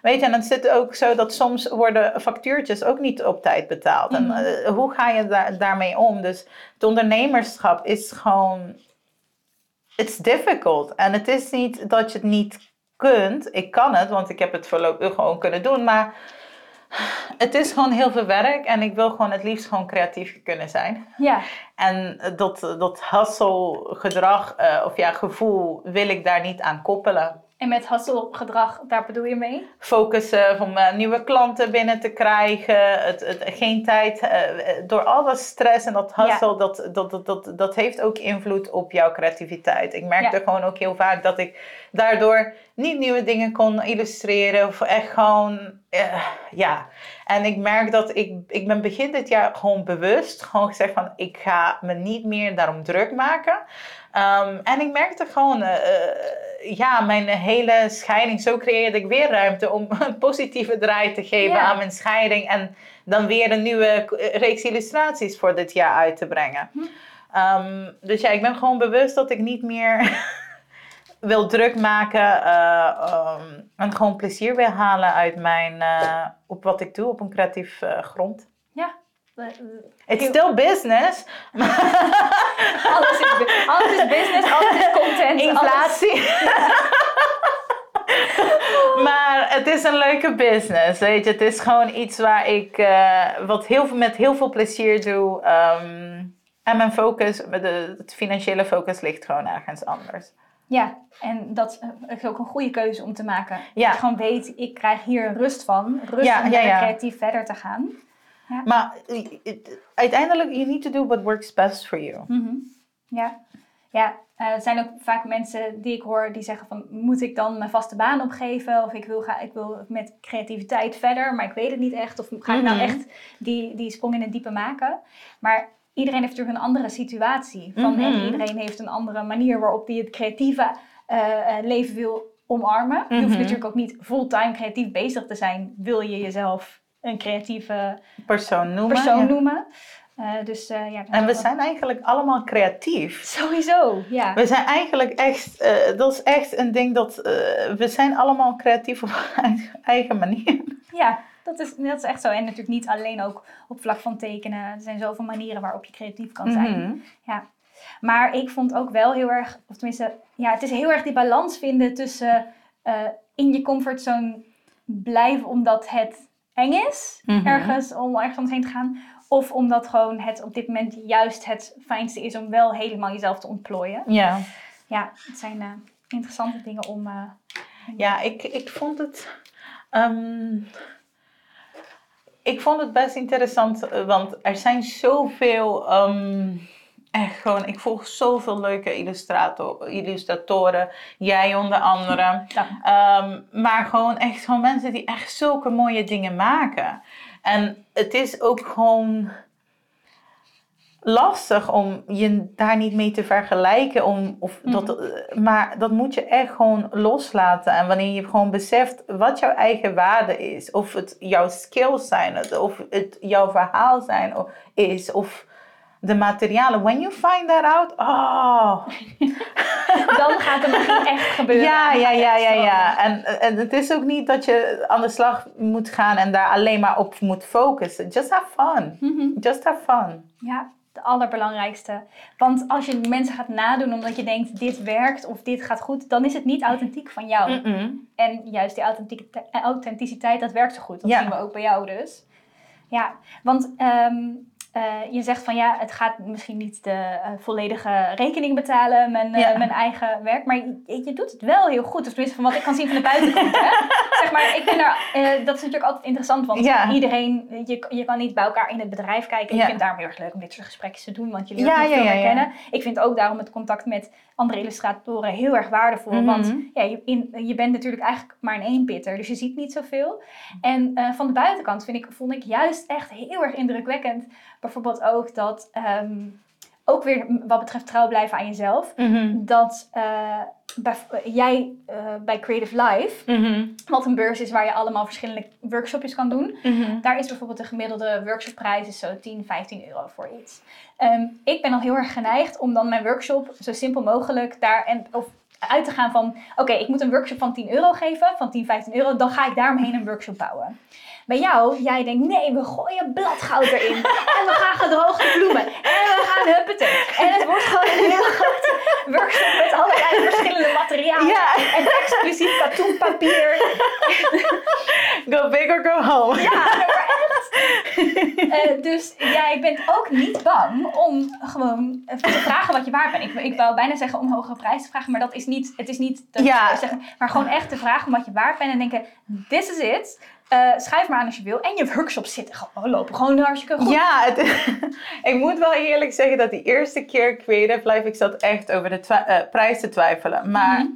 [SPEAKER 2] Weet je, en dan zit het ook zo dat soms worden factuurtjes ook niet op tijd betaald. En
[SPEAKER 1] Mhm.
[SPEAKER 2] eh, hoe ga je daar, daarmee om? Dus het ondernemerschap is gewoon, it's difficult. En het is niet dat je het niet kunt. Ik kan het, want ik heb het voorlopig gewoon kunnen doen. Maar het is gewoon heel veel werk en ik wil gewoon het liefst gewoon creatief kunnen zijn.
[SPEAKER 1] Ja,
[SPEAKER 2] En dat, dat hustle gedrag eh, of ja, gevoel wil ik daar niet aan koppelen.
[SPEAKER 1] En met hasselgedrag, daar bedoel je mee?
[SPEAKER 2] Focussen om eh, nieuwe klanten binnen te krijgen. Het, het, geen tijd. eh, eh, door al dat stress en dat hustle, dat, dat, dat, dat, dat heeft ook invloed op jouw creativiteit. Ik merkte
[SPEAKER 1] Ja.
[SPEAKER 2] gewoon ook heel vaak dat ik daardoor niet nieuwe dingen kon illustreren. Of echt gewoon, ja. En ik merk dat ik, ik ben begin dit jaar gewoon bewust gewoon gezegd van ik ga me niet meer daarom druk maken. Ehm, en ik merkte gewoon, eh, eh, ja, mijn hele scheiding, zo creëerde ik weer ruimte om een positieve draai te geven aan mijn scheiding. En dan weer een nieuwe eh, reeks illustraties voor dit jaar uit te brengen.
[SPEAKER 1] Hm.
[SPEAKER 2] Ehm, dus ja, ik ben gewoon bewust dat ik niet meer wil druk maken eh, ehm, en gewoon plezier wil halen uit mijn, op wat ik doe op een creatief grond.
[SPEAKER 1] Ja. Eh, eh,
[SPEAKER 2] It's still business.
[SPEAKER 1] Alles is, alles is business, alles is content.
[SPEAKER 2] Inflatie. maar het is een leuke business, weet je. Het is gewoon iets waar ik eh, wat heel, met heel veel plezier doe. ehm, en mijn focus, de, het financiële focus ligt gewoon ergens anders.
[SPEAKER 1] Ja, en dat is ook een goede keuze om te maken.
[SPEAKER 2] Ja.
[SPEAKER 1] Dat je gewoon weet, ik krijg hier rust van. Rust
[SPEAKER 2] Ja,
[SPEAKER 1] om
[SPEAKER 2] ja.
[SPEAKER 1] creatief verder te gaan.
[SPEAKER 2] Maar eh, het- uiteindelijk, you need to do what works best for you.
[SPEAKER 1] Mhm. Ja, ja eh, er zijn ook vaak mensen die ik hoor die zeggen van... moet ik dan mijn vaste baan opgeven? Of ik wil, ga, ik wil met creativiteit verder, maar ik weet het niet echt. Of ga ik nou
[SPEAKER 2] Mhm.
[SPEAKER 1] echt die, die sprong in het diepe maken? Maar iedereen heeft natuurlijk een andere situatie. Van, En
[SPEAKER 2] Mhm.
[SPEAKER 1] iedereen heeft een andere manier waarop hij het creatieve eh, eh, leven wil omarmen. Je hoeft
[SPEAKER 2] Mhm.
[SPEAKER 1] natuurlijk ook niet fulltime creatief bezig te zijn. Wil je jezelf een creatieve
[SPEAKER 2] Persoon noemen.
[SPEAKER 1] persoon
[SPEAKER 2] ja.
[SPEAKER 1] noemen? Eh, dus, eh, ja,
[SPEAKER 2] En we zijn eigenlijk allemaal creatief.
[SPEAKER 1] Sowieso, ja.
[SPEAKER 2] We zijn eigenlijk echt, eh, dat is echt een ding dat, we zijn allemaal creatief op eigen manier.
[SPEAKER 1] Ja, dat is, dat is echt zo. En natuurlijk niet alleen ook op vlak van tekenen. Er zijn zoveel manieren waarop je creatief kan zijn.
[SPEAKER 2] Mhm.
[SPEAKER 1] Ja. Maar ik vond ook wel heel erg, of tenminste, ja, het is heel erg die balans vinden tussen in je comfortzone blijven omdat het eng is,
[SPEAKER 2] Mhm.
[SPEAKER 1] ergens om ergens anders heen te gaan. Of omdat gewoon het op dit moment juist het fijnste is om wel helemaal jezelf te ontplooien.
[SPEAKER 2] Ja.
[SPEAKER 1] Ja, het zijn eh, interessante dingen om. eh,
[SPEAKER 2] Ja, ik, ik vond het. ehm, ik vond het best interessant, eh, want er zijn zoveel. ehm, echt gewoon, ik volg zoveel leuke illustrator, illustratoren. Jij onder andere.
[SPEAKER 1] dank.
[SPEAKER 2] Ehm, maar gewoon echt gewoon mensen die echt zulke mooie dingen maken. En het is ook gewoon lastig om je daar niet mee te vergelijken. Om, of dat, eh, maar dat moet je echt gewoon loslaten. En wanneer je gewoon beseft wat jouw eigen waarde is. Of het jouw skills zijn. Of het jouw verhaal zijn o- is. Of de materialen. When you find that out. Oh,
[SPEAKER 1] Dan gaat de magie echt gebeuren.
[SPEAKER 2] ja, ja, ja, ja, ja. En, en het is ook niet dat je aan de slag moet gaan en daar alleen maar op moet focussen. Just have fun.
[SPEAKER 1] Mhm.
[SPEAKER 2] Just have fun.
[SPEAKER 1] Ja, de allerbelangrijkste. Want als je mensen gaat nadoen omdat je denkt dit werkt of dit gaat goed, dan is het niet authentiek van jou. En juist die authentieke- authenticiteit, dat werkt zo goed. Dat
[SPEAKER 2] Ja.
[SPEAKER 1] zien we ook bij jou dus. Ja, want ehm, eh, je zegt van ja, het gaat misschien niet de eh, volledige rekening betalen, mijn, eh,
[SPEAKER 2] Ja.
[SPEAKER 1] mijn eigen werk. Maar je, je doet het wel heel goed. Of tenminste van wat ik kan zien van de buitenkant. hè? zeg maar, ik ben daar, dat is natuurlijk altijd interessant. Want
[SPEAKER 2] Ja.
[SPEAKER 1] iedereen, je, je kan niet bij elkaar in het bedrijf kijken. Ik vind het daarom heel erg leuk om dit soort gesprekjes te doen. Want je leert
[SPEAKER 2] Ja, ja.
[SPEAKER 1] kennen. Ik vind ook daarom het contact met andere illustratoren heel erg waardevol.
[SPEAKER 2] Mhm.
[SPEAKER 1] Want ja, je, in, je bent natuurlijk eigenlijk maar een eenpitter, dus je ziet niet zoveel. En eh, van de buitenkant vind ik, vond ik juist echt heel erg indrukwekkend. Bijvoorbeeld ook dat, ehm, ook weer wat betreft trouw blijven aan jezelf,
[SPEAKER 2] Mhm.
[SPEAKER 1] dat eh, bij, jij eh, bij Creative Life,
[SPEAKER 2] Mhm.
[SPEAKER 1] wat een beurs is waar je allemaal verschillende workshopjes kan doen,
[SPEAKER 2] Mhm.
[SPEAKER 1] daar is bijvoorbeeld de gemiddelde workshopprijs is zo 10, 15 euro voor iets. Ehm, ik ben al heel erg geneigd om dan mijn workshop zo simpel mogelijk daar en of uit te gaan van, oké, ik moet een workshop van 10 euro geven, van 10, 15 euro, dan ga ik daaromheen een workshop bouwen. Bij jou, jij denkt, nee, we gooien bladgoud erin. En we gaan gedroogde bloemen. En we gaan huppeten. En het wordt gewoon een hele grote workshop met allerlei verschillende materialen.
[SPEAKER 2] Ja.
[SPEAKER 1] En exclusief katoenpapier.
[SPEAKER 2] Go big or go home.
[SPEAKER 1] Ja, maar echt. Eh, dus jij bent ook niet bang om gewoon eh, te vragen wat je waard bent. Ik, ik wou bijna zeggen om hogere prijs te vragen, maar dat is niet, het is niet dat
[SPEAKER 2] Ja.
[SPEAKER 1] zeggen, maar gewoon echt te vragen om wat je waard bent en denken, this is it. Eh, schrijf maar aan als je wil. En je workshops zitten gewoon, lopen gewoon hartstikke goed.
[SPEAKER 2] Ja, het, ik moet wel eerlijk zeggen dat die eerste keer Creative Life, ik zat echt over de eh, prijs te twijfelen. Maar
[SPEAKER 1] Mhm.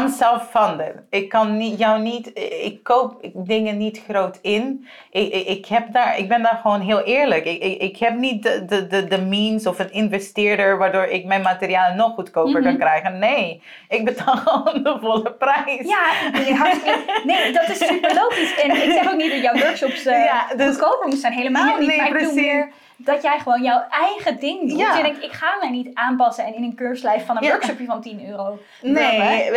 [SPEAKER 2] I'm self-funded. Ik kan niet, jou niet, ik koop dingen niet groot in. Ik, ik, ik, heb daar, ik ben daar gewoon heel eerlijk. Ik, ik, ik heb niet de, de, de, de means of een investeerder waardoor ik mijn materialen nog goedkoper kan
[SPEAKER 1] Mhm.
[SPEAKER 2] krijgen. Nee, ik betaal gewoon de volle prijs.
[SPEAKER 1] Ja, nee, dat is super logisch. En ik zeg ook niet dat jouw workshops eh
[SPEAKER 2] Ja, dus-
[SPEAKER 1] goedkoper moeten zijn. Helemaal niet.
[SPEAKER 2] nee,
[SPEAKER 1] maar ik bedoel
[SPEAKER 2] precies.
[SPEAKER 1] meer dat jij gewoon jouw eigen ding doet.
[SPEAKER 2] Ja.
[SPEAKER 1] Je denkt, ik ga mij niet aanpassen en in een keurslijf van een
[SPEAKER 2] Ja.
[SPEAKER 1] workshopje van 10 euro.
[SPEAKER 2] Nee,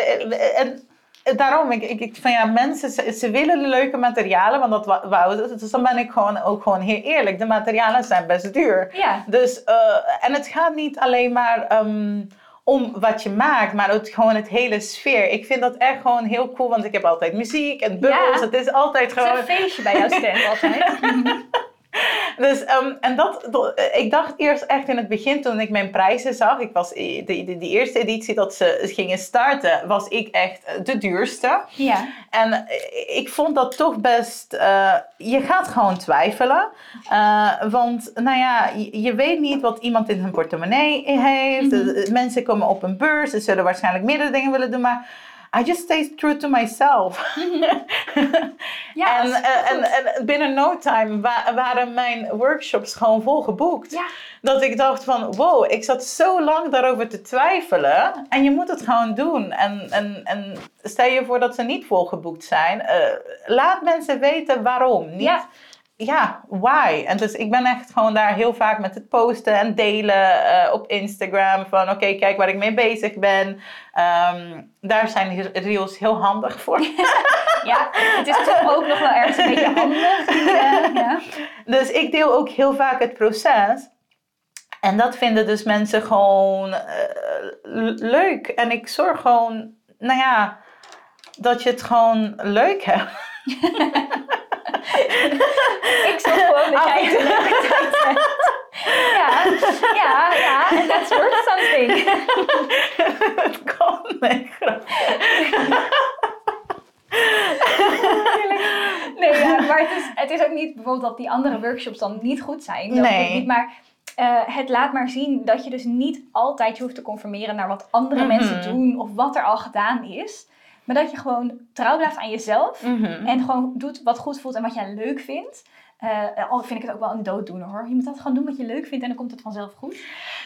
[SPEAKER 2] en daarom, ik, ik, ik van ja, mensen, ze, ze willen leuke materialen, want dat wou ze. Dus dan ben ik gewoon ook gewoon heel eerlijk. De materialen zijn best duur.
[SPEAKER 1] Ja.
[SPEAKER 2] Dus, eh, en het gaat niet alleen maar ehm, om wat je maakt, maar het, gewoon het hele sfeer. Ik vind dat echt gewoon heel cool, want ik heb altijd muziek en bubbels.
[SPEAKER 1] Ja.
[SPEAKER 2] Het is altijd
[SPEAKER 1] Het is
[SPEAKER 2] gewoon...
[SPEAKER 1] een feestje bij jouw stand altijd.
[SPEAKER 2] Dus, ehm, en dat, dat- ik dacht eerst echt in het begin toen ik mijn prijzen zag, ik was, de, de, die eerste editie dat ze gingen starten, was ik echt de duurste.
[SPEAKER 1] Ja.
[SPEAKER 2] En eh, ik vond dat toch best, eh, je gaat gewoon twijfelen. Eh, want nou ja, je, je weet niet wat iemand in zijn portemonnee heeft.
[SPEAKER 1] Mhm.
[SPEAKER 2] Eh, Mensen komen op een beurs, ze zullen waarschijnlijk meerdere dingen willen doen, maar I just stay true to myself.
[SPEAKER 1] Ja,
[SPEAKER 2] en,
[SPEAKER 1] dat is
[SPEAKER 2] eh, en, en binnen no time wa- waren mijn workshops gewoon vol geboekt.
[SPEAKER 1] Ja.
[SPEAKER 2] Dat ik dacht van, wow, ik zat zo lang daarover te twijfelen. En je moet het gewoon doen. En, en, en stel je voor dat ze niet volgeboekt zijn. eh, laat mensen weten waarom. Niet,
[SPEAKER 1] Ja.
[SPEAKER 2] Ja, why? En dus ik ben echt gewoon daar heel vaak met het posten en delen eh, op Instagram. Van oké, kijk waar ik mee bezig ben. Ehm, daar zijn reels heel handig voor.
[SPEAKER 1] ja, het is toch ook nog wel ergens een beetje handig. eh, ja.
[SPEAKER 2] Dus ik deel ook heel vaak het proces. En dat vinden dus mensen gewoon eh, leuk. En ik zorg gewoon, nou ja, dat je het gewoon leuk hebt.
[SPEAKER 1] Ik zag gewoon dat jij. Ja, ja, ja. En that's worth something.
[SPEAKER 2] het kan, nee.
[SPEAKER 1] Nee, ja, maar het is, het is ook niet bijvoorbeeld dat die andere workshops dan niet goed zijn. Dat
[SPEAKER 2] Nee.
[SPEAKER 1] niet, maar eh, het laat maar zien dat je dus niet altijd je hoeft te conformeren naar wat andere
[SPEAKER 2] Mhm.
[SPEAKER 1] mensen doen of wat er al gedaan is. Maar dat je gewoon trouw blijft aan jezelf
[SPEAKER 2] Mhm.
[SPEAKER 1] en gewoon doet wat goed voelt en wat jij leuk vindt. Eh, al vind ik het ook wel een dooddoener hoor. Je moet dat gewoon doen wat je leuk vindt en dan komt het vanzelf goed.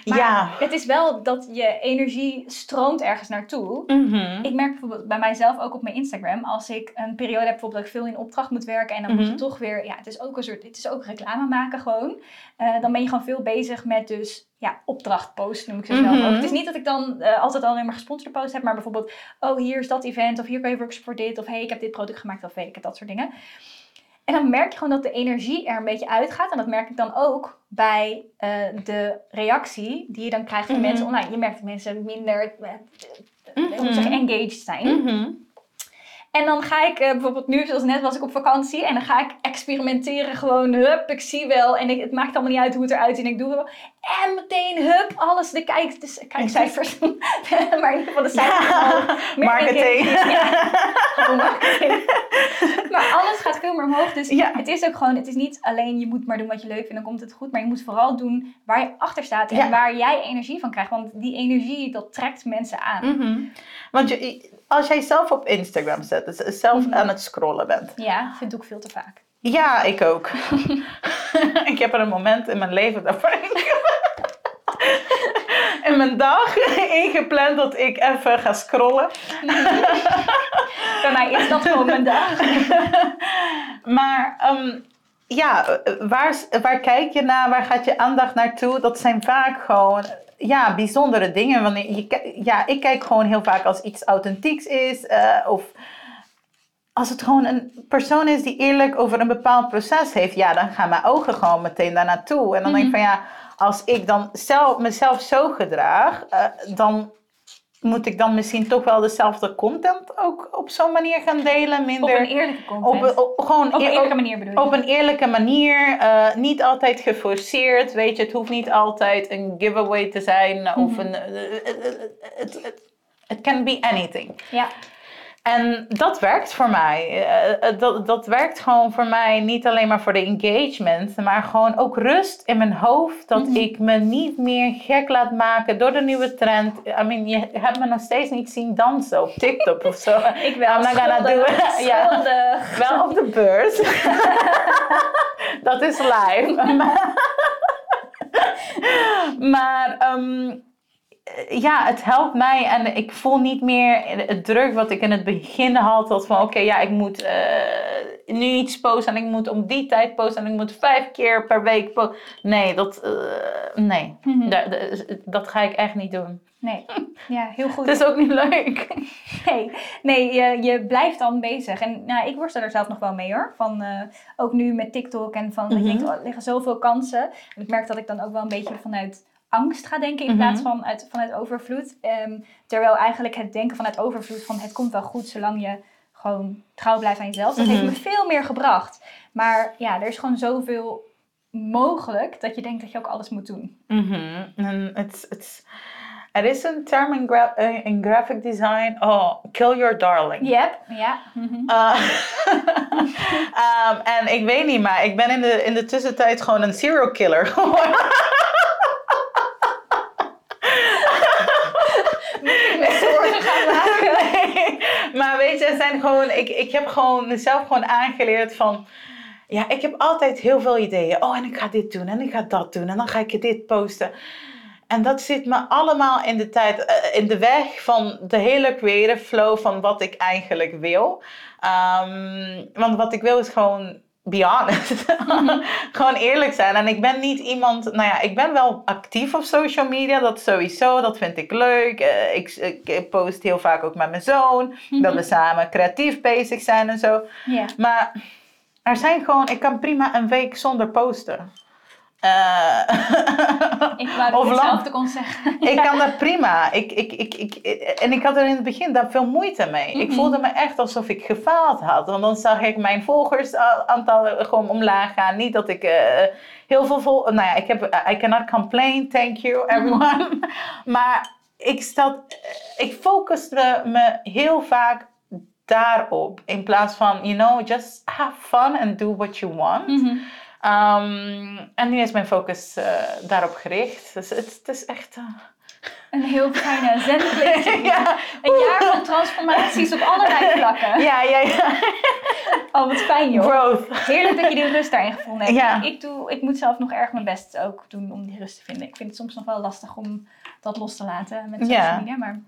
[SPEAKER 1] Maar
[SPEAKER 2] ja.
[SPEAKER 1] het is wel dat je energie stroomt ergens naartoe.
[SPEAKER 2] Mhm.
[SPEAKER 1] Ik merk bijvoorbeeld bij mijzelf ook op mijn Instagram, als ik een periode heb bijvoorbeeld dat ik veel in opdracht moet werken en dan moet je
[SPEAKER 2] Mhm.
[SPEAKER 1] toch weer, ja, het is ook een soort, het is ook reclame maken gewoon. Eh, dan ben je gewoon veel bezig met dus, ja, opdracht posten noem ik ze zelf
[SPEAKER 2] Mhm.
[SPEAKER 1] ook. Het is niet dat ik dan altijd alleen maar gesponsorde posts heb, maar bijvoorbeeld, oh hier is dat event of hier kan je workshop voor dit of hey ik heb dit product gemaakt of hey ik heb dat soort dingen. En dan merk je gewoon dat de energie er een beetje uitgaat. En dat merk ik dan ook bij eh, de reactie die je dan krijgt van
[SPEAKER 2] Mhm.
[SPEAKER 1] mensen online. Je merkt dat mensen minder eh, ik
[SPEAKER 2] Mhm.
[SPEAKER 1] engaged zijn.
[SPEAKER 2] Mhm.
[SPEAKER 1] En dan ga ik eh, bijvoorbeeld nu, zoals net was ik op vakantie. En dan ga ik experimenteren gewoon. Hup, ik zie wel. En ik, het maakt allemaal niet uit hoe het eruit ziet. En ik doe het wel. En meteen, hup, alles. De, kijk, de kijkcijfers. maar in ieder geval de cijfers. meer
[SPEAKER 2] Marketing.
[SPEAKER 1] Ja, marketing. maar alles gaat veel meer omhoog. Dus
[SPEAKER 2] Ja.
[SPEAKER 1] het is ook gewoon, het is niet alleen je moet maar doen wat je leuk vindt. Dan komt het goed. Maar je moet vooral doen waar je achter staat. En
[SPEAKER 2] Ja.
[SPEAKER 1] waar jij energie van krijgt. Want die energie, dat trekt mensen aan.
[SPEAKER 2] Mhm. Want je, als jij zelf op Instagram zet, dus zelf
[SPEAKER 1] Mhm.
[SPEAKER 2] aan het scrollen bent.
[SPEAKER 1] Ja, vind ik veel te vaak.
[SPEAKER 2] Ja, ik ook. ik heb er een moment in mijn leven daarvoor in mijn dag ingepland dat ik even ga scrollen.
[SPEAKER 1] Bij mij is dat gewoon mijn dag.
[SPEAKER 2] Maar ehm, ja, waar, waar kijk je naar? Waar gaat je aandacht naartoe? Dat zijn vaak gewoon ja, bijzondere dingen. Wanneer je, ja, ik kijk gewoon heel vaak als iets authentieks is. eh, of als het gewoon een persoon is die eerlijk over een bepaald proces heeft. Ja, dan gaan mijn ogen gewoon meteen daar naartoe. En dan denk ik van ja, als ik dan zelf, mezelf zo gedraag, eh, dan moet ik dan misschien toch wel dezelfde content ook op zo'n manier gaan delen.
[SPEAKER 1] Op
[SPEAKER 2] Minder
[SPEAKER 1] een eerlijke content.
[SPEAKER 2] op, op- gewoon
[SPEAKER 1] Op een
[SPEAKER 2] eer-
[SPEAKER 1] eerlijke manier bedoel je?
[SPEAKER 2] op een eerlijke manier, eh, niet altijd geforceerd. Weet je, het hoeft niet altijd een giveaway te zijn of
[SPEAKER 1] Mhm.
[SPEAKER 2] een. eh, eh, Het het can be anything.
[SPEAKER 1] Ja.
[SPEAKER 2] En dat werkt voor mij. Eh, eh, dat, dat werkt gewoon voor mij niet alleen maar voor de engagement, maar gewoon ook rust in mijn hoofd. Dat
[SPEAKER 1] Mhm.
[SPEAKER 2] ik me niet meer gek laat maken door de nieuwe trend. I mean, je hebt me nog steeds niet zien dansen op TikTok of zo.
[SPEAKER 1] Ik wel.
[SPEAKER 2] I'm not gonna do it. Ja. Wel op de beurs. dat is live. maar maar ehm, ja, het helpt mij en ik voel niet meer het druk wat ik in het begin had. Dat van oké, ja, ik moet eh, nu iets posten en ik moet om die tijd posten en ik moet vijf keer per week posten. Nee, dat, eh, nee.
[SPEAKER 1] Mhm.
[SPEAKER 2] Da- da- dat ga ik echt niet doen.
[SPEAKER 1] Nee. Ja, heel goed.
[SPEAKER 2] Het is ook niet leuk.
[SPEAKER 1] Nee, nee je, je blijft dan bezig. En nou, ik worstel er zelf nog wel mee hoor. Van, eh, ook nu met TikTok en van, dat
[SPEAKER 2] Mhm.
[SPEAKER 1] oh, er liggen zoveel kansen. En ik merk dat ik dan ook wel een beetje vanuit angst ga denken in
[SPEAKER 2] Mhm.
[SPEAKER 1] plaats van uit, vanuit overvloed. Ehm, terwijl eigenlijk het denken vanuit overvloed van het komt wel goed zolang je gewoon trouw blijft aan jezelf. Dat heeft
[SPEAKER 2] Mhm.
[SPEAKER 1] me veel meer gebracht. Maar ja, er is gewoon zoveel mogelijk dat je denkt dat je ook alles moet doen.
[SPEAKER 2] Mhm. En het, het, er is een term in, gra- eh, in graphic design. Oh, kill your darling.
[SPEAKER 1] Yep, ja. mhm.
[SPEAKER 2] Uh, um, en ik weet niet, maar ik ben in de, in de tussentijd gewoon een serial killer geworden.
[SPEAKER 1] Ik me zorgen gaan maken.
[SPEAKER 2] Nee, zijn gewoon, ik, ik heb gewoon mezelf gewoon aangeleerd van. Ja, ik heb altijd heel veel ideeën. Oh, en ik ga dit doen en ik ga dat doen en dan ga ik dit posten. En dat zit me allemaal in de tijd, eh, in de weg van de hele creative flow van wat ik eigenlijk wil. Ehm, want wat ik wil is gewoon be honest. gewoon eerlijk zijn. En ik ben niet iemand, nou ja, ik ben wel actief op social media, dat sowieso, dat vind ik leuk. Eh, ik, ik post heel vaak ook met mijn zoon, dat we samen creatief bezig zijn en zo.
[SPEAKER 1] Ja.
[SPEAKER 2] Maar er zijn gewoon, ik kan prima een week zonder posten. Eh,
[SPEAKER 1] Ik wou hetzelfde kon zeggen.
[SPEAKER 2] ik kan dat prima. Ik, ik, ik, ik, en ik had er in het begin daar veel moeite mee. Ik
[SPEAKER 1] Mhm.
[SPEAKER 2] voelde me echt alsof ik gefaald had. Want dan zag ik mijn volgersaantal gewoon omlaag gaan. Niet dat ik eh, heel veel vol... Nou ja, ik heb... I cannot complain, thank you everyone. maar ik, stel, ik focuste me heel vaak daarop. In plaats van, you know, just have fun and do what you want.
[SPEAKER 1] Mhm.
[SPEAKER 2] Ehm, en nu is mijn focus eh, daarop gericht. Dus het, het is echt... eh,
[SPEAKER 1] Een heel fijne zendeling.
[SPEAKER 2] ja.
[SPEAKER 1] Een jaar van transformaties op allerlei vlakken.
[SPEAKER 2] Ja, ja, ja.
[SPEAKER 1] Oh, wat fijn joh.
[SPEAKER 2] Growth.
[SPEAKER 1] Heerlijk dat je die rust daarin gevonden hebt.
[SPEAKER 2] Ja.
[SPEAKER 1] Ik, doe, ik moet zelf nog erg mijn best ook doen om die rust te vinden. Ik vind het soms nog wel lastig om dat los te laten met social
[SPEAKER 2] Ja.
[SPEAKER 1] media, maar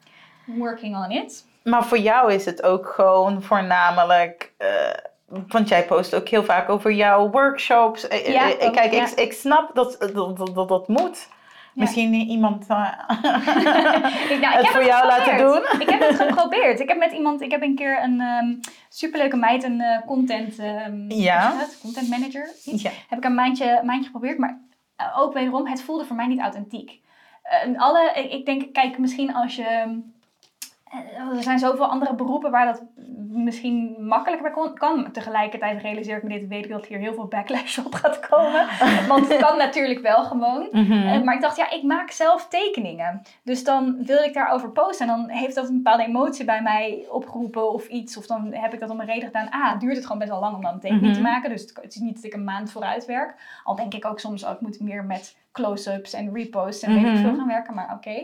[SPEAKER 1] working on it.
[SPEAKER 2] Maar voor jou is het ook gewoon voornamelijk. eh, want jij post ook heel vaak over jouw workshops. Eh,
[SPEAKER 1] Ja,
[SPEAKER 2] eh,
[SPEAKER 1] ook,
[SPEAKER 2] Kijk,
[SPEAKER 1] ja.
[SPEAKER 2] ik, ik snap dat dat, dat, dat, dat moet. Misschien iemand eh,
[SPEAKER 1] Ik, nou, ik
[SPEAKER 2] het voor jou laten doen.
[SPEAKER 1] Ik heb het geprobeerd. Ik heb met iemand, ik heb een keer een ehm, superleuke meid, een eh, content, ehm,
[SPEAKER 2] Ja.
[SPEAKER 1] content manager.
[SPEAKER 2] Ja.
[SPEAKER 1] Heb ik een maandje, maandje geprobeerd, maar eh, ook wederom, het voelde voor mij niet authentiek. Eh, en alle, ik, ik denk, kijk, misschien als je. Eh, Er zijn zoveel andere beroepen waar dat misschien makkelijker bij kan. Tegelijkertijd realiseer ik me dit, weet ik dat hier heel veel backlash op gaat komen. Want het kan natuurlijk wel gewoon.
[SPEAKER 2] Mhm.
[SPEAKER 1] Eh, maar ik dacht, ja, ik maak zelf tekeningen. Dus dan wil ik daarover posten. En dan heeft dat een bepaalde emotie bij mij opgeroepen of iets. Of dan heb ik dat om een reden gedaan. Ah, duurt het gewoon best wel lang om dan een tekening
[SPEAKER 2] Mhm.
[SPEAKER 1] te maken. Dus het, het is niet dat ik een maand vooruit werk. Al denk ik ook soms, oh, ik moet meer met close-ups en reposts en weet ik
[SPEAKER 2] Mhm.
[SPEAKER 1] veel gaan werken. Maar oké.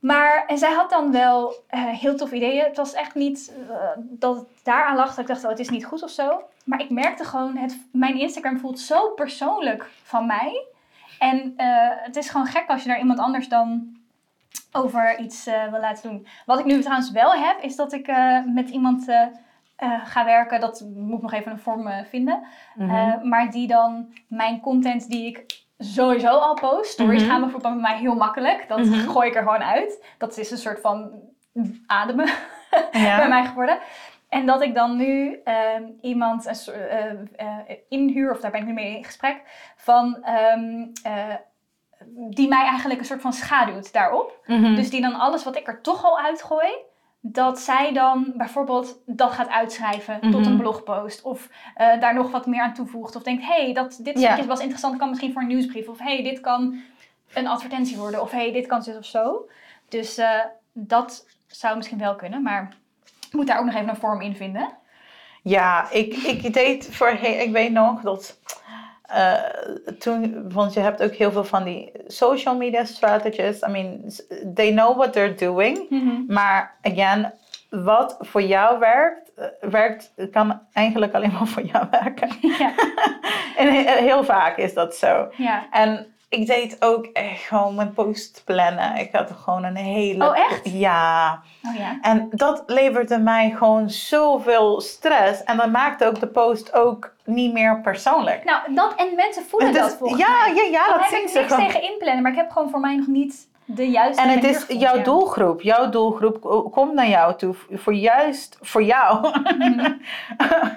[SPEAKER 1] Maar en zij had dan wel eh, heel tof ideeën. Het was echt niet eh, dat het daaraan lag dat ik dacht, oh, het is niet goed of zo. Maar ik merkte gewoon, het, mijn Instagram voelt zo persoonlijk van mij. En eh, het is gewoon gek als je daar iemand anders dan over iets wil laten doen. Wat ik nu trouwens wel heb, is dat ik met iemand ga werken. Dat moet ik nog even een vorm vinden.
[SPEAKER 2] Mhm.
[SPEAKER 1] Maar die dan mijn content die ik sowieso al post. Stories
[SPEAKER 2] Mhm.
[SPEAKER 1] gaan bijvoorbeeld bij mij heel makkelijk. Dat
[SPEAKER 2] Mhm.
[SPEAKER 1] gooi ik er gewoon uit. Dat is een soort van ademen
[SPEAKER 2] Ja.
[SPEAKER 1] bij mij geworden. En dat ik dan nu ehm, iemand een eh, eh, inhuur, of daar ben ik nu mee in gesprek, van, ehm, eh, die mij eigenlijk een soort van schaduwt daarop.
[SPEAKER 2] Mhm.
[SPEAKER 1] Dus die dan alles wat ik er toch al uitgooi, dat zij dan bijvoorbeeld dat gaat uitschrijven tot
[SPEAKER 2] Mhm.
[SPEAKER 1] een blogpost. Of eh, daar nog wat meer aan toevoegt. Of denkt, hé, hey, dat dit
[SPEAKER 2] Ja.
[SPEAKER 1] stukje was interessant, kan misschien voor een nieuwsbrief. Of hé, hey, dit kan een advertentie worden. Of hé, hey, dit kan zus of zo. Dus eh, dat zou misschien wel kunnen, maar ik moet daar ook nog even een vorm in vinden.
[SPEAKER 2] Ja, ik, ik deed voorheen, ik weet nog dat eh, toen, want je hebt ook heel veel van die social media strategists. I mean, they know what they're doing. Maar again, wat voor jou werkt, eh, werkt, kan eigenlijk alleen maar voor jou werken.
[SPEAKER 1] ja,
[SPEAKER 2] En he- heel vaak is dat zo.
[SPEAKER 1] ja.
[SPEAKER 2] En ik deed ook echt gewoon mijn post plannen. Ik had gewoon een hele.
[SPEAKER 1] Oh, echt?
[SPEAKER 2] Ja.
[SPEAKER 1] Oh ja.
[SPEAKER 2] En dat leverde mij gewoon zoveel stress. En dat maakte ook de post ook niet meer persoonlijk.
[SPEAKER 1] Nou, dat en mensen voelen dat volgens
[SPEAKER 2] ja,
[SPEAKER 1] mij.
[SPEAKER 2] ja, ja,
[SPEAKER 1] Dan
[SPEAKER 2] dat
[SPEAKER 1] heb ik niks tegen inplannen, maar ik heb gewoon voor mij nog niet de juiste
[SPEAKER 2] En het is jouw
[SPEAKER 1] ja.
[SPEAKER 2] doelgroep. Jouw doelgroep ko- komt naar jou toe. Voor juist voor jou.
[SPEAKER 1] Mhm.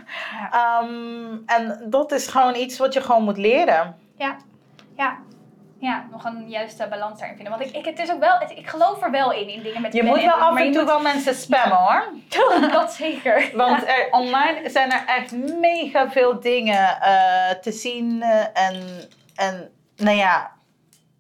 [SPEAKER 2] Ehm, en dat is gewoon iets wat je gewoon moet leren.
[SPEAKER 1] Ja, ja. Ja, nog een juiste balans daarin vinden. Want ik, ik, het is ook wel, het- ik geloof er wel in, in dingen met
[SPEAKER 2] Je moet wel af en toe
[SPEAKER 1] moet-
[SPEAKER 2] wel mensen spammen hoor.
[SPEAKER 1] Dat zeker.
[SPEAKER 2] Want er, online zijn er echt mega veel dingen eh, te zien. eh, en, en nou ja,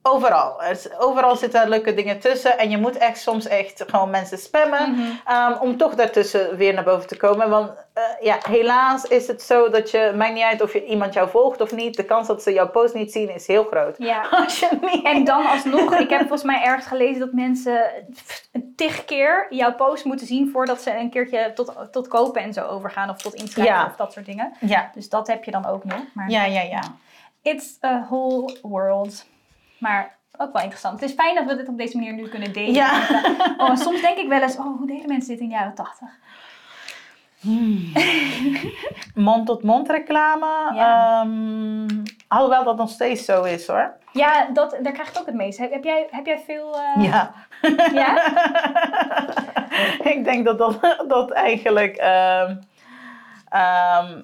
[SPEAKER 2] overal. Er overal zitten leuke dingen tussen. En je moet echt soms echt gewoon mensen spammen.
[SPEAKER 1] Mhm.
[SPEAKER 2] ehm, om toch daartussen weer naar boven te komen. Want eh, ja, helaas is het zo dat je, maakt niet uit of je iemand jou volgt of niet. De kans dat ze jouw post niet zien is heel groot.
[SPEAKER 1] Ja.
[SPEAKER 2] Als je niet...
[SPEAKER 1] En dan alsnog, ik heb volgens mij ergens gelezen dat mensen een tig keer jouw post moeten zien voordat ze een keertje tot, tot kopen en zo overgaan. Of tot inschrijven
[SPEAKER 2] Ja.
[SPEAKER 1] of dat soort dingen.
[SPEAKER 2] Ja,
[SPEAKER 1] Dus dat heb je dan ook nog. Maar
[SPEAKER 2] ja, ja, ja.
[SPEAKER 1] it's a whole world. Maar ook wel interessant. Het is fijn dat we dit op deze manier nu kunnen delen.
[SPEAKER 2] Ja.
[SPEAKER 1] Oh, soms denk ik wel eens, oh, hoe deden mensen dit in de jaren tachtig?
[SPEAKER 2] Mond-tot-mond reclame.
[SPEAKER 1] Ja.
[SPEAKER 2] ehm, alhoewel dat nog steeds zo is hoor.
[SPEAKER 1] Ja, dat, daar krijg ik ook het meest. Heb, heb, jij, heb jij veel... eh,
[SPEAKER 2] Ja.
[SPEAKER 1] Ja?
[SPEAKER 2] ik denk dat dat, dat eigenlijk. ehm, ehm,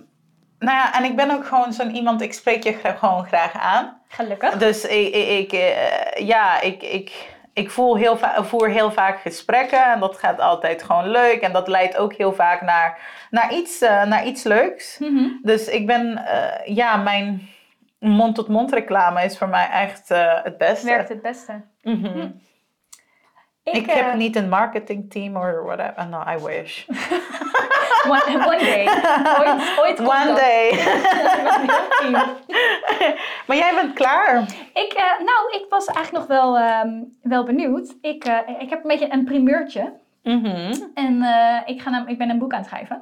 [SPEAKER 2] nou ja, en ik ben ook gewoon zo'n iemand, ik spreek je gewoon graag aan.
[SPEAKER 1] Gelukkig.
[SPEAKER 2] Dus ik, ik, ik, eh, ja, ik, ik, ik voel heel voer heel vaak gesprekken en dat gaat altijd gewoon leuk. En dat leidt ook heel vaak naar, naar, iets, eh, naar iets leuks.
[SPEAKER 1] Mhm.
[SPEAKER 2] Dus ik ben, eh, ja, mijn mond-tot-mond reclame is voor mij echt het beste.
[SPEAKER 1] Werkt het beste.
[SPEAKER 2] Mhm.
[SPEAKER 1] Ik,
[SPEAKER 2] Ik,
[SPEAKER 1] eh,
[SPEAKER 2] heb niet een marketingteam or whatever. No, I wish.
[SPEAKER 1] One, one day. Ooit, ooit
[SPEAKER 2] One day.
[SPEAKER 1] Team.
[SPEAKER 2] maar jij bent klaar.
[SPEAKER 1] Ik, eh, nou, ik was eigenlijk nog wel, ehm, wel benieuwd. Ik, eh, ik heb een beetje een primeurtje.
[SPEAKER 2] Mhm.
[SPEAKER 1] En ik, ga nam- ik ben een boek aan het schrijven.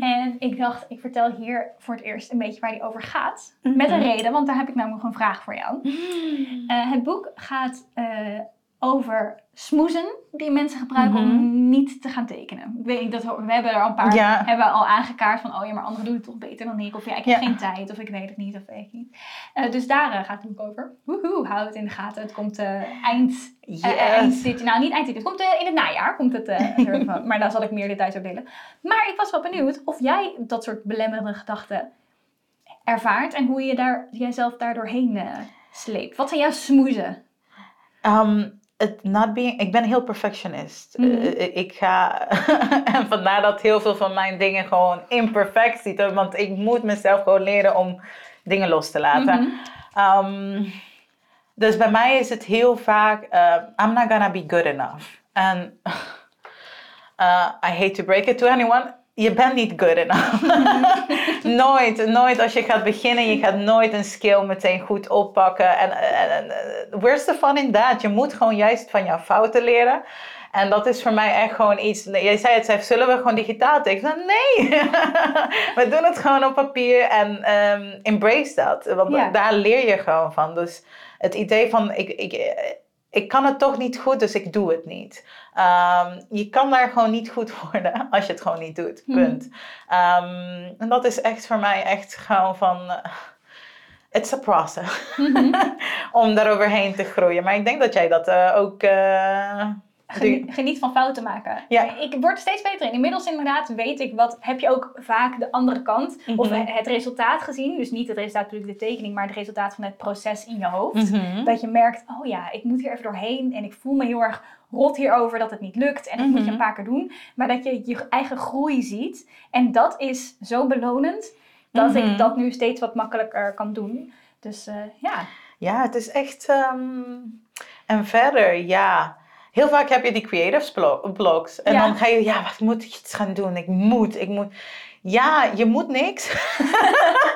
[SPEAKER 1] En ik dacht, ik vertel hier voor het eerst een beetje waar die over gaat. Met een reden, want daar heb ik namelijk nog een vraag voor jou. Eh, het boek gaat over smoezen die mensen gebruiken om niet te gaan tekenen. Ik weet niet, dat, we hebben er al een paar
[SPEAKER 2] Ja.
[SPEAKER 1] hebben al aangekaart van, oh ja, maar anderen doen het toch beter dan ik. Of ja, ik heb
[SPEAKER 2] Ja.
[SPEAKER 1] geen tijd, of ik weet het niet, of weet ik niet. Eh, dus daar eh, gaat het boek over. Woehoe, hou het in de gaten. Het komt eh, eind,
[SPEAKER 2] Yes.
[SPEAKER 1] eind dit, nou niet eind dit, het komt in het najaar. Komt het, ervan. maar daar zal ik meer details over delen. Maar ik was wel benieuwd of jij dat soort belemmerende gedachten ervaart en hoe je daar, jijzelf daardoorheen eh sleept. Wat zijn jouw smoezen?
[SPEAKER 2] Um, het not being, ik ben heel perfectionist.
[SPEAKER 1] Mhm.
[SPEAKER 2] Eh, ik ga, en vandaar dat heel veel van mijn dingen gewoon imperfect zitten. Want ik moet mezelf gewoon leren om dingen los te laten.
[SPEAKER 1] Mhm.
[SPEAKER 2] Um, dus bij mij is het heel vaak, uh, I'm not gonna be good enough. En uh, I hate to break it to anyone, je bent niet good enough. nooit, nooit als je gaat beginnen, je gaat nooit een skill meteen goed oppakken. En, en, en uh, where's the fun in that? Je moet gewoon juist van jouw fouten leren. En dat is voor mij echt gewoon iets. Jij zei het zelf, zullen we gewoon digitaal tekenen? Nee! we doen het gewoon op papier en um, embrace dat. Want
[SPEAKER 1] Ja.
[SPEAKER 2] daar leer je gewoon van. Dus het idee van ik, ik, ik kan het toch niet goed, dus ik doe het niet. Um, je kan daar gewoon niet goed worden als je het gewoon niet doet. Punt. Um, en dat is echt voor mij echt gewoon van. Uh, it's a process. Om daar overheen te groeien. Maar ik denk dat jij dat eh, ook... eh,
[SPEAKER 1] Geniet, geniet van fouten maken.
[SPEAKER 2] Ja.
[SPEAKER 1] Ik word er steeds beter in. Inmiddels inderdaad weet ik wat. Heb je ook vaak de andere kant of
[SPEAKER 2] Mhm.
[SPEAKER 1] het resultaat gezien? Dus niet het resultaat natuurlijk de tekening, maar het resultaat van het proces in je hoofd.
[SPEAKER 2] mhm.
[SPEAKER 1] Dat je merkt, oh ja, ik moet hier even doorheen en ik voel me heel erg rot hierover dat het niet lukt en dat moet je
[SPEAKER 2] Mhm.
[SPEAKER 1] een paar keer doen. Maar dat je je eigen groei ziet en dat is zo belonend dat
[SPEAKER 2] Mhm.
[SPEAKER 1] ik dat nu steeds wat makkelijker kan doen. Dus eh, ja,
[SPEAKER 2] Ja, het is echt. ehm, En verder, ja. Heel vaak heb je die creatives blo- blogs. En
[SPEAKER 1] Ja.
[SPEAKER 2] dan ga je, ja, wat moet ik iets gaan doen? Ik moet, ik moet. Ja, je moet niks.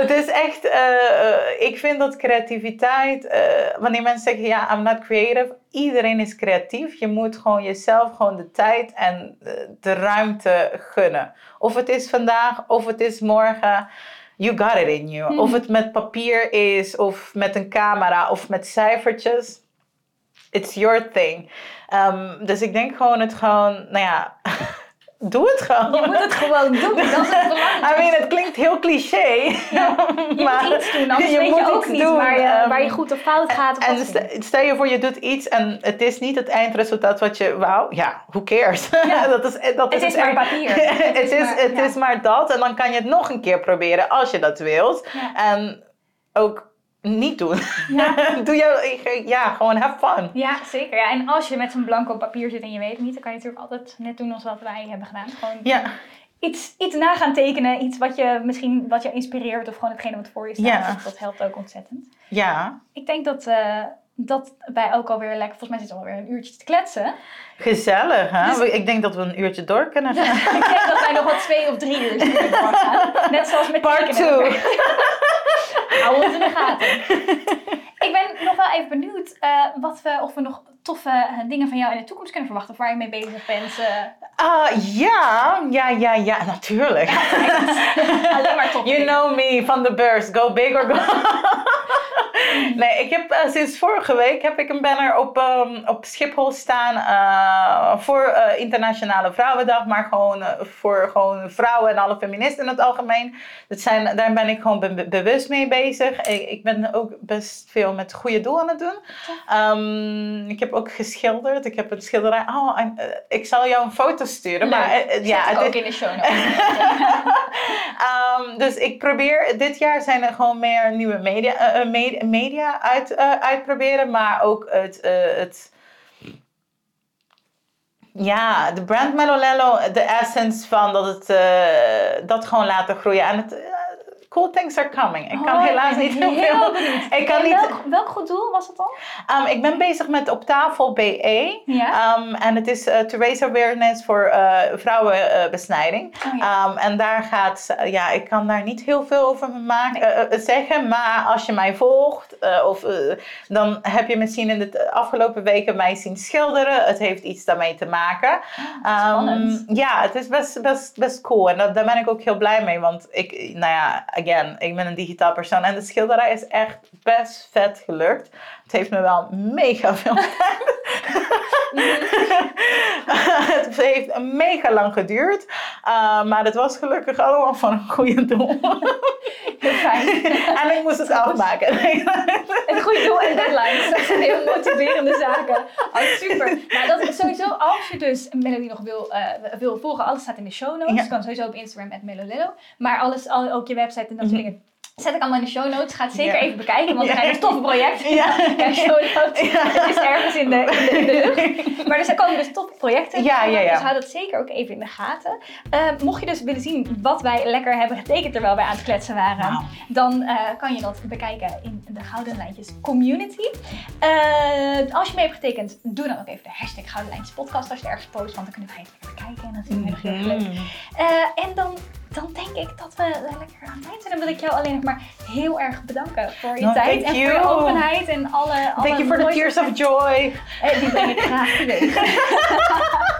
[SPEAKER 2] het is echt, eh, eh, ik vind dat creativiteit, eh, wanneer mensen zeggen, ja, I'm not creative, iedereen is creatief. Je moet gewoon jezelf gewoon de tijd en de ruimte gunnen. Of het is vandaag, of het is morgen. You got it in you. Of het met papier is, of met een camera, of met cijfertjes. It's your thing. Ehm, dus ik denk gewoon het gewoon, nou ja, doe het gewoon.
[SPEAKER 1] je moet het gewoon doen. Dat is het belangrijkste.
[SPEAKER 2] I mean, het klinkt heel cliché.
[SPEAKER 1] Je moet iets doen, anders weet je ook niet
[SPEAKER 2] doen,
[SPEAKER 1] waar, je,
[SPEAKER 2] ehm,
[SPEAKER 1] waar je goed of fout gaat. Of
[SPEAKER 2] En stel je voor, je doet iets en het is niet het eindresultaat wat je wou. Ja, who cares?
[SPEAKER 1] Ja.
[SPEAKER 2] dat is, dat
[SPEAKER 1] Het is maar
[SPEAKER 2] echt-
[SPEAKER 1] papier.
[SPEAKER 2] het is,
[SPEAKER 1] maar-
[SPEAKER 2] het
[SPEAKER 1] ja.
[SPEAKER 2] is maar dat. En dan kan je het nog een keer proberen als je dat wilt.
[SPEAKER 1] Ja.
[SPEAKER 2] En ook niet doen.
[SPEAKER 1] Ja.
[SPEAKER 2] Doe je, ja, gewoon have fun.
[SPEAKER 1] Ja, zeker. Ja, en als je met zo'n blanco papier zit en je weet het niet, dan kan je natuurlijk altijd net doen als wat wij hebben gedaan. Gewoon
[SPEAKER 2] Ja,
[SPEAKER 1] iets, iets na gaan tekenen, iets wat je misschien wat je inspireert of gewoon hetgene wat voor je staat.
[SPEAKER 2] Ja.
[SPEAKER 1] Dat, dat helpt ook ontzettend.
[SPEAKER 2] ja.
[SPEAKER 1] Ik denk dat, eh, dat wij ook alweer lekker, volgens mij zitten we alweer een uurtje te kletsen.
[SPEAKER 2] Gezellig, hè?
[SPEAKER 1] Dus-
[SPEAKER 2] Ik denk dat we een uurtje door kunnen gaan.
[SPEAKER 1] Ik denk dat wij nog wel twee of drie uur kunnen doorgaan. Net zoals met
[SPEAKER 2] Part
[SPEAKER 1] tekenen.
[SPEAKER 2] 2.
[SPEAKER 1] Hou ons in de gaten. Ik ben nog wel even benieuwd eh, wat we, of we nog toffe eh, dingen van jou in de toekomst kunnen verwachten. Of waar je mee bezig bent.
[SPEAKER 2] Ah, ja, ja, ja, ja, natuurlijk.
[SPEAKER 1] alleen maar top.
[SPEAKER 2] You know me van de beurs. Go big or go. nee, ik heb eh, sinds vorige week heb ik een banner op, ehm, op Schiphol staan voor eh, Internationale Vrouwendag, maar gewoon voor gewoon vrouwen en alle feministen in het algemeen. Dat zijn, daar ben ik gewoon be- bewust mee bezig. Ik, ik ben ook best veel met goede doel aan het doen. Ehm, ik heb ook geschilderd. Ik heb een schilderij. Oh, en, eh, ik zal jou een foto sturen. Maar
[SPEAKER 1] Leuk. Zet
[SPEAKER 2] ja, het
[SPEAKER 1] ook in de show notes.
[SPEAKER 2] Ehm, dus ik probeer, dit jaar zijn er gewoon meer nieuwe media, me- media uit, uitproberen, maar ook het, het ja, de brand Melolello, de essence van dat het, dat gewoon laten groeien. En het, cool things are coming. Ik kan
[SPEAKER 1] Oh,
[SPEAKER 2] helaas niet heel veel. Ik kan
[SPEAKER 1] En
[SPEAKER 2] niet,
[SPEAKER 1] welk, welk goed doel was het dan?
[SPEAKER 2] Ehm, ik ben bezig met op tafel BE.
[SPEAKER 1] Ja.
[SPEAKER 2] Ehm, en het is eh, to raise awareness voor eh, vrouwenbesnijding.
[SPEAKER 1] Oh ja.
[SPEAKER 2] Ehm, en daar gaat, ja, ik kan daar niet heel veel over me maken, eh, eh, zeggen. Maar als je mij volgt, eh, of, eh, dan heb je misschien in de afgelopen weken mij zien schilderen. Het heeft iets daarmee te maken. Ehm, ja, het is best, best, best cool. En dat, daar ben ik ook heel blij mee. Want ik, nou ja, again, ik ben een digitaal persoon. En de schilderij is echt best vet gelukt. Het heeft me wel mega veel tijd. het heeft mega lang geduurd. Uh, maar het was gelukkig allemaal van een goede doel.
[SPEAKER 1] Heel fijn.
[SPEAKER 2] en ik moest het afmaken.
[SPEAKER 1] Een goed doel en deadlines. Dat zijn heel motiverende zaken. Oh, super. Nou, dat is sowieso, als je dus Melody nog wil, eh, wil volgen, alles staat in de show notes.
[SPEAKER 2] Ja.
[SPEAKER 1] Je kan sowieso op Instagram. Maar alles, al, ook je website en dat soort
[SPEAKER 2] Mhm.
[SPEAKER 1] dingen. Zet ik allemaal in de show notes. Ga het zeker
[SPEAKER 2] Ja.
[SPEAKER 1] even bekijken, want
[SPEAKER 2] Ja.
[SPEAKER 1] zijn dus toffe projecten.
[SPEAKER 2] Ja.
[SPEAKER 1] Ja, show notes. Het is ergens in de, in de, in de lucht. Maar er komen dus toffe projecten.
[SPEAKER 2] Ja, ja, ja.
[SPEAKER 1] Dus hou dat zeker ook even in de gaten. Eh, mocht je dus willen zien wat wij lekker hebben getekend terwijl wij aan het kletsen waren, dan eh, kan je dat bekijken in de Gouden Lijntjes Community. Eh, als je mee hebt getekend, doe dan ook even de hashtag Gouden Lijntjes Podcast als je het ergens post, want dan kunnen wij het lekker bekijken en dat we heel erg leuk.
[SPEAKER 2] Mhm.
[SPEAKER 1] Eh, en dan, dan denk ik dat we lekker aan het eind zijn. En wil ik jou alleen nog maar heel erg bedanken voor je
[SPEAKER 2] No,
[SPEAKER 1] tijd en voor je openheid en alle. alle
[SPEAKER 2] Thank you for the tears of joy.
[SPEAKER 1] Eh, Die breng ik graag.